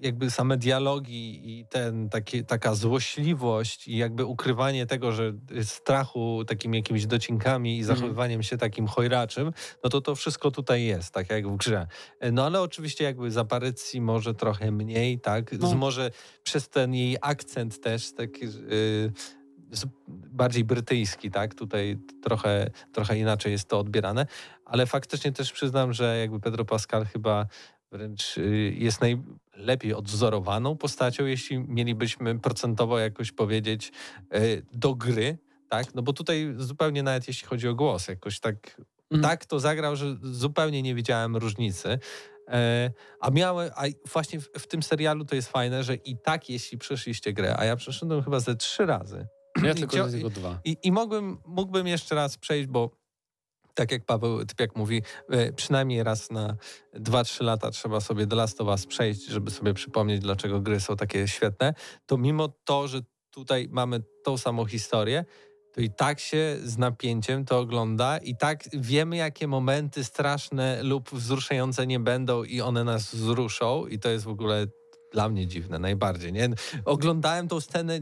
[SPEAKER 1] jakby same dialogi i ten, taki, taka złośliwość i jakby ukrywanie tego, że strachu takimi jakimiś docinkami i zachowywaniem się takim chojraczym, no to to wszystko tutaj jest, tak jak w grze. No ale oczywiście jakby z aparycji może trochę mniej, tak?
[SPEAKER 4] No.
[SPEAKER 1] Z, może przez ten jej akcent też taki y, z- bardziej brytyjski, tak? Tutaj trochę, trochę inaczej jest to odbierane, ale faktycznie też przyznam, że jakby Pedro Pascal chyba wręcz y, jest najlepiej odwzorowaną postacią, jeśli mielibyśmy procentowo jakoś powiedzieć y, do gry, tak? No bo tutaj zupełnie nawet jeśli chodzi o głos, jakoś tak,
[SPEAKER 4] Mhm.
[SPEAKER 1] tak to zagrał, że zupełnie nie widziałem różnicy. E, A miałem, a właśnie w, w tym serialu to jest fajne, że i tak jeśli przeszliście grę, a ja przeszedłem chyba ze trzy razy,
[SPEAKER 4] Ja
[SPEAKER 1] I
[SPEAKER 4] tylko, tylko dwa.
[SPEAKER 1] i, i mógłbym, mógłbym jeszcze raz przejść, bo tak jak Paweł Typiak mówi, e, przynajmniej raz na 2-3 lata trzeba sobie The Last of Us przejść, żeby sobie przypomnieć, dlaczego gry są takie świetne, to mimo to, że tutaj mamy tą samą historię, to i tak się z napięciem to ogląda i tak wiemy, jakie momenty straszne lub wzruszające nie będą i one nas wzruszą i to jest w ogóle dla mnie dziwne najbardziej. Nie? Oglądałem tą scenę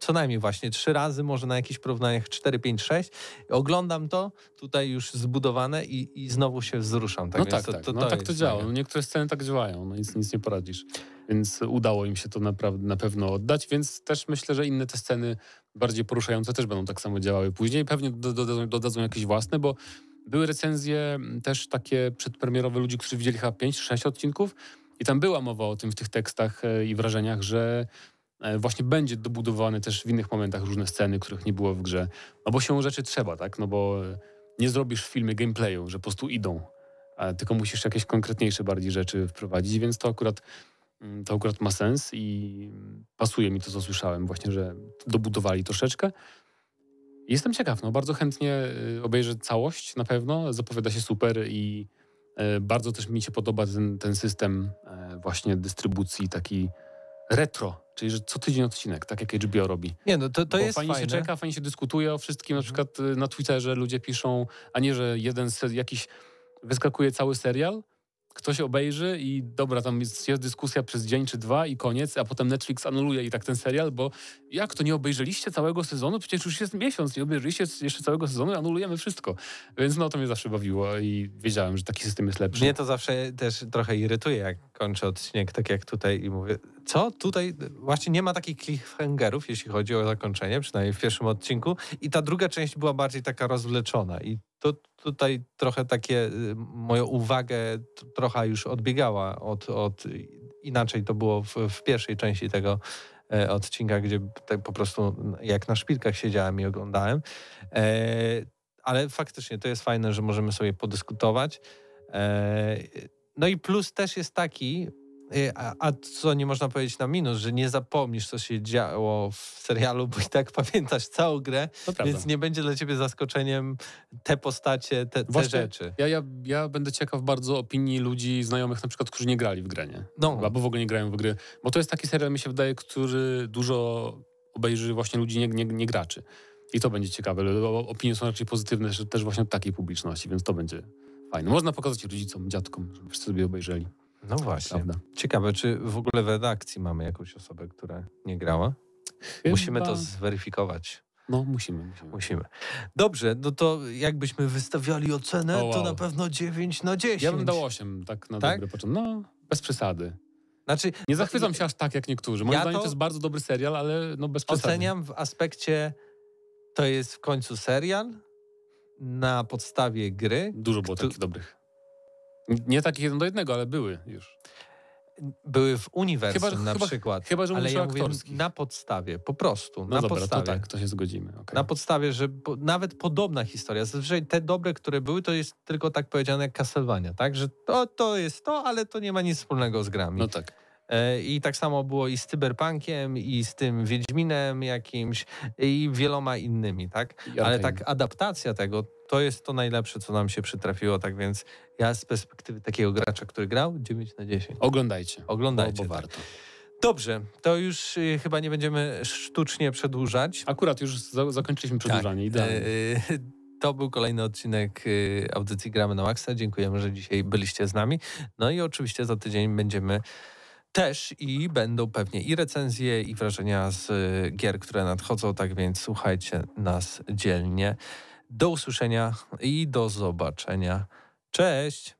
[SPEAKER 1] co najmniej właśnie trzy razy, może na jakichś porównaniach 4, 5, 6. Oglądam to tutaj już zbudowane i, i znowu się wzruszam. Tak
[SPEAKER 4] no tak,
[SPEAKER 1] to,
[SPEAKER 4] tak.
[SPEAKER 1] to,
[SPEAKER 4] no
[SPEAKER 1] to
[SPEAKER 4] tak to działa. No niektóre sceny tak działają, no nic, nic nie poradzisz. Więc udało im się to naprawdę na pewno oddać, więc też myślę, że inne te sceny bardziej poruszające też będą tak samo działały później. Pewnie do- dodadzą, dodadzą jakieś własne, bo były recenzje mm, też takie przedpremierowe ludzi, którzy widzieli chyba 5-6 odcinków i tam była mowa o tym w tych tekstach e, i wrażeniach, że właśnie będzie dobudowane też w innych momentach różne sceny, których nie było w grze. No bo się rzeczy trzeba, tak? No bo e, nie zrobisz w filmie gameplayu, że po prostu idą, tylko musisz jakieś konkretniejsze bardziej rzeczy wprowadzić, więc to akurat, mm, to akurat ma sens i mm, pasuje mi to, co słyszałem, właśnie, że dobudowali troszeczkę. Jestem ciekaw, no bardzo chętnie y, obejrzę całość na pewno, zapowiada się super i e, bardzo też mi się podoba ten, ten system e, właśnie dystrybucji taki retro, czyli że co tydzień odcinek, tak jak HBO robi.
[SPEAKER 1] Nie, no to, to
[SPEAKER 4] Bo
[SPEAKER 1] jest
[SPEAKER 4] fajnie
[SPEAKER 1] fajne.
[SPEAKER 4] się czeka, fajnie się dyskutuje o wszystkim. Na
[SPEAKER 1] Mhm.
[SPEAKER 4] przykład y, na Twitterze ludzie piszą, a nie, że jeden jakiś wyskakuje cały serial, ktoś obejrzy i dobra, tam jest, jest dyskusja przez dzień czy dwa i koniec, a potem Netflix anuluje i tak ten serial, bo jak to nie obejrzeliście całego sezonu? Przecież już jest miesiąc, nie obejrzeliście jeszcze całego sezonu, anulujemy wszystko. Więc no to mnie zawsze bawiło i wiedziałem, że taki system jest lepszy.
[SPEAKER 1] Mnie to zawsze też trochę irytuje, jak kończę odcinek, tak jak tutaj i mówię, co tutaj, właśnie nie ma takich cliffhangerów, jeśli chodzi o zakończenie, przynajmniej w pierwszym odcinku i ta druga część była bardziej taka rozwleczona i to tutaj trochę takie, y, moją uwagę trochę już odbiegała od, od inaczej to było w, w pierwszej części tego e, odcinka, gdzie tak po prostu jak na szpilkach siedziałem i oglądałem. E, ale faktycznie to jest fajne, że możemy sobie podyskutować. E, No i plus też jest taki, a, a co nie można powiedzieć na minus, że nie zapomnisz, co się działo w serialu, bo i tak pamiętasz całą grę,
[SPEAKER 4] to prawda.
[SPEAKER 1] więc nie będzie dla ciebie zaskoczeniem te postacie, te, te rzeczy.
[SPEAKER 4] Ja, ja, ja będę ciekaw bardzo opinii ludzi, znajomych na przykład, którzy nie grali w grę, nie?
[SPEAKER 1] No,
[SPEAKER 4] Albo w ogóle nie grają w gry. Bo to jest taki serial, mi się wydaje, który dużo obejrzy właśnie ludzi nie, nie, nie graczy. I to będzie ciekawe. ale o- Opinie są raczej pozytywne też właśnie od takiej publiczności, więc to będzie fajne. Można pokazać rodzicom, dziadkom, żeby wszyscy sobie obejrzeli.
[SPEAKER 1] No właśnie.
[SPEAKER 4] Prawda.
[SPEAKER 1] Ciekawe, czy w ogóle w redakcji mamy jakąś osobę, która nie grała? Musimy to
[SPEAKER 4] Chyba-
[SPEAKER 1] zweryfikować.
[SPEAKER 4] No, musimy, musimy.
[SPEAKER 1] Musimy. Dobrze, no to jakbyśmy wystawiali ocenę,
[SPEAKER 4] O,
[SPEAKER 1] to
[SPEAKER 4] wow.
[SPEAKER 1] na pewno 9 na 10.
[SPEAKER 4] Ja bym dał 8, tak na
[SPEAKER 1] Tak?
[SPEAKER 4] dobry początek. No, bez przesady.
[SPEAKER 1] Znaczy,
[SPEAKER 4] Nie zachwycam się aż tak jak niektórzy. Moim
[SPEAKER 1] Ja
[SPEAKER 4] zdaniem
[SPEAKER 1] to-
[SPEAKER 4] to jest bardzo dobry serial, ale no bez przesady.
[SPEAKER 1] Oceniam w aspekcie, to jest w końcu serial na podstawie gry.
[SPEAKER 4] Dużo było takich dobrych. Nie takich jeden do jednego, ale były już.
[SPEAKER 1] Były w uniwersum
[SPEAKER 4] Chyba,
[SPEAKER 1] na
[SPEAKER 4] chyba,
[SPEAKER 1] przykład.
[SPEAKER 4] chyba, że
[SPEAKER 1] ale ja mówię na podstawie, po prostu,
[SPEAKER 4] No
[SPEAKER 1] na
[SPEAKER 4] dobra,
[SPEAKER 1] podstawie.
[SPEAKER 4] to tak, to się zgodzimy. okej.
[SPEAKER 1] Na podstawie, że po, nawet podobna historia. Zazwyczaj te dobre, które były, to jest tylko tak powiedziane jak Castlevania, tak? Że to, to jest to, ale to nie ma nic wspólnego z grami.
[SPEAKER 4] No tak.
[SPEAKER 1] E, I tak samo było i z Cyberpunkiem, i z tym Wiedźminem jakimś, i wieloma innymi, tak? Ale tak adaptacja tego, to jest to najlepsze, co nam się przytrafiło, tak więc ja z perspektywy takiego gracza, który grał, 9 na 10.
[SPEAKER 4] Oglądajcie.
[SPEAKER 1] Oglądajcie,
[SPEAKER 4] Bo, bo
[SPEAKER 1] tak.
[SPEAKER 4] warto.
[SPEAKER 1] Dobrze, to już y, chyba nie będziemy sztucznie przedłużać.
[SPEAKER 4] Akurat już za, zakończyliśmy przedłużanie. Idealnie.
[SPEAKER 1] E, To był kolejny odcinek y, audycji Gramy na Maxa. Dziękujemy, że dzisiaj byliście z nami. No i oczywiście za tydzień będziemy też i będą pewnie i recenzje, i wrażenia z y, gier, które nadchodzą, tak więc słuchajcie nas dzielnie. Do usłyszenia i do zobaczenia. Cześć!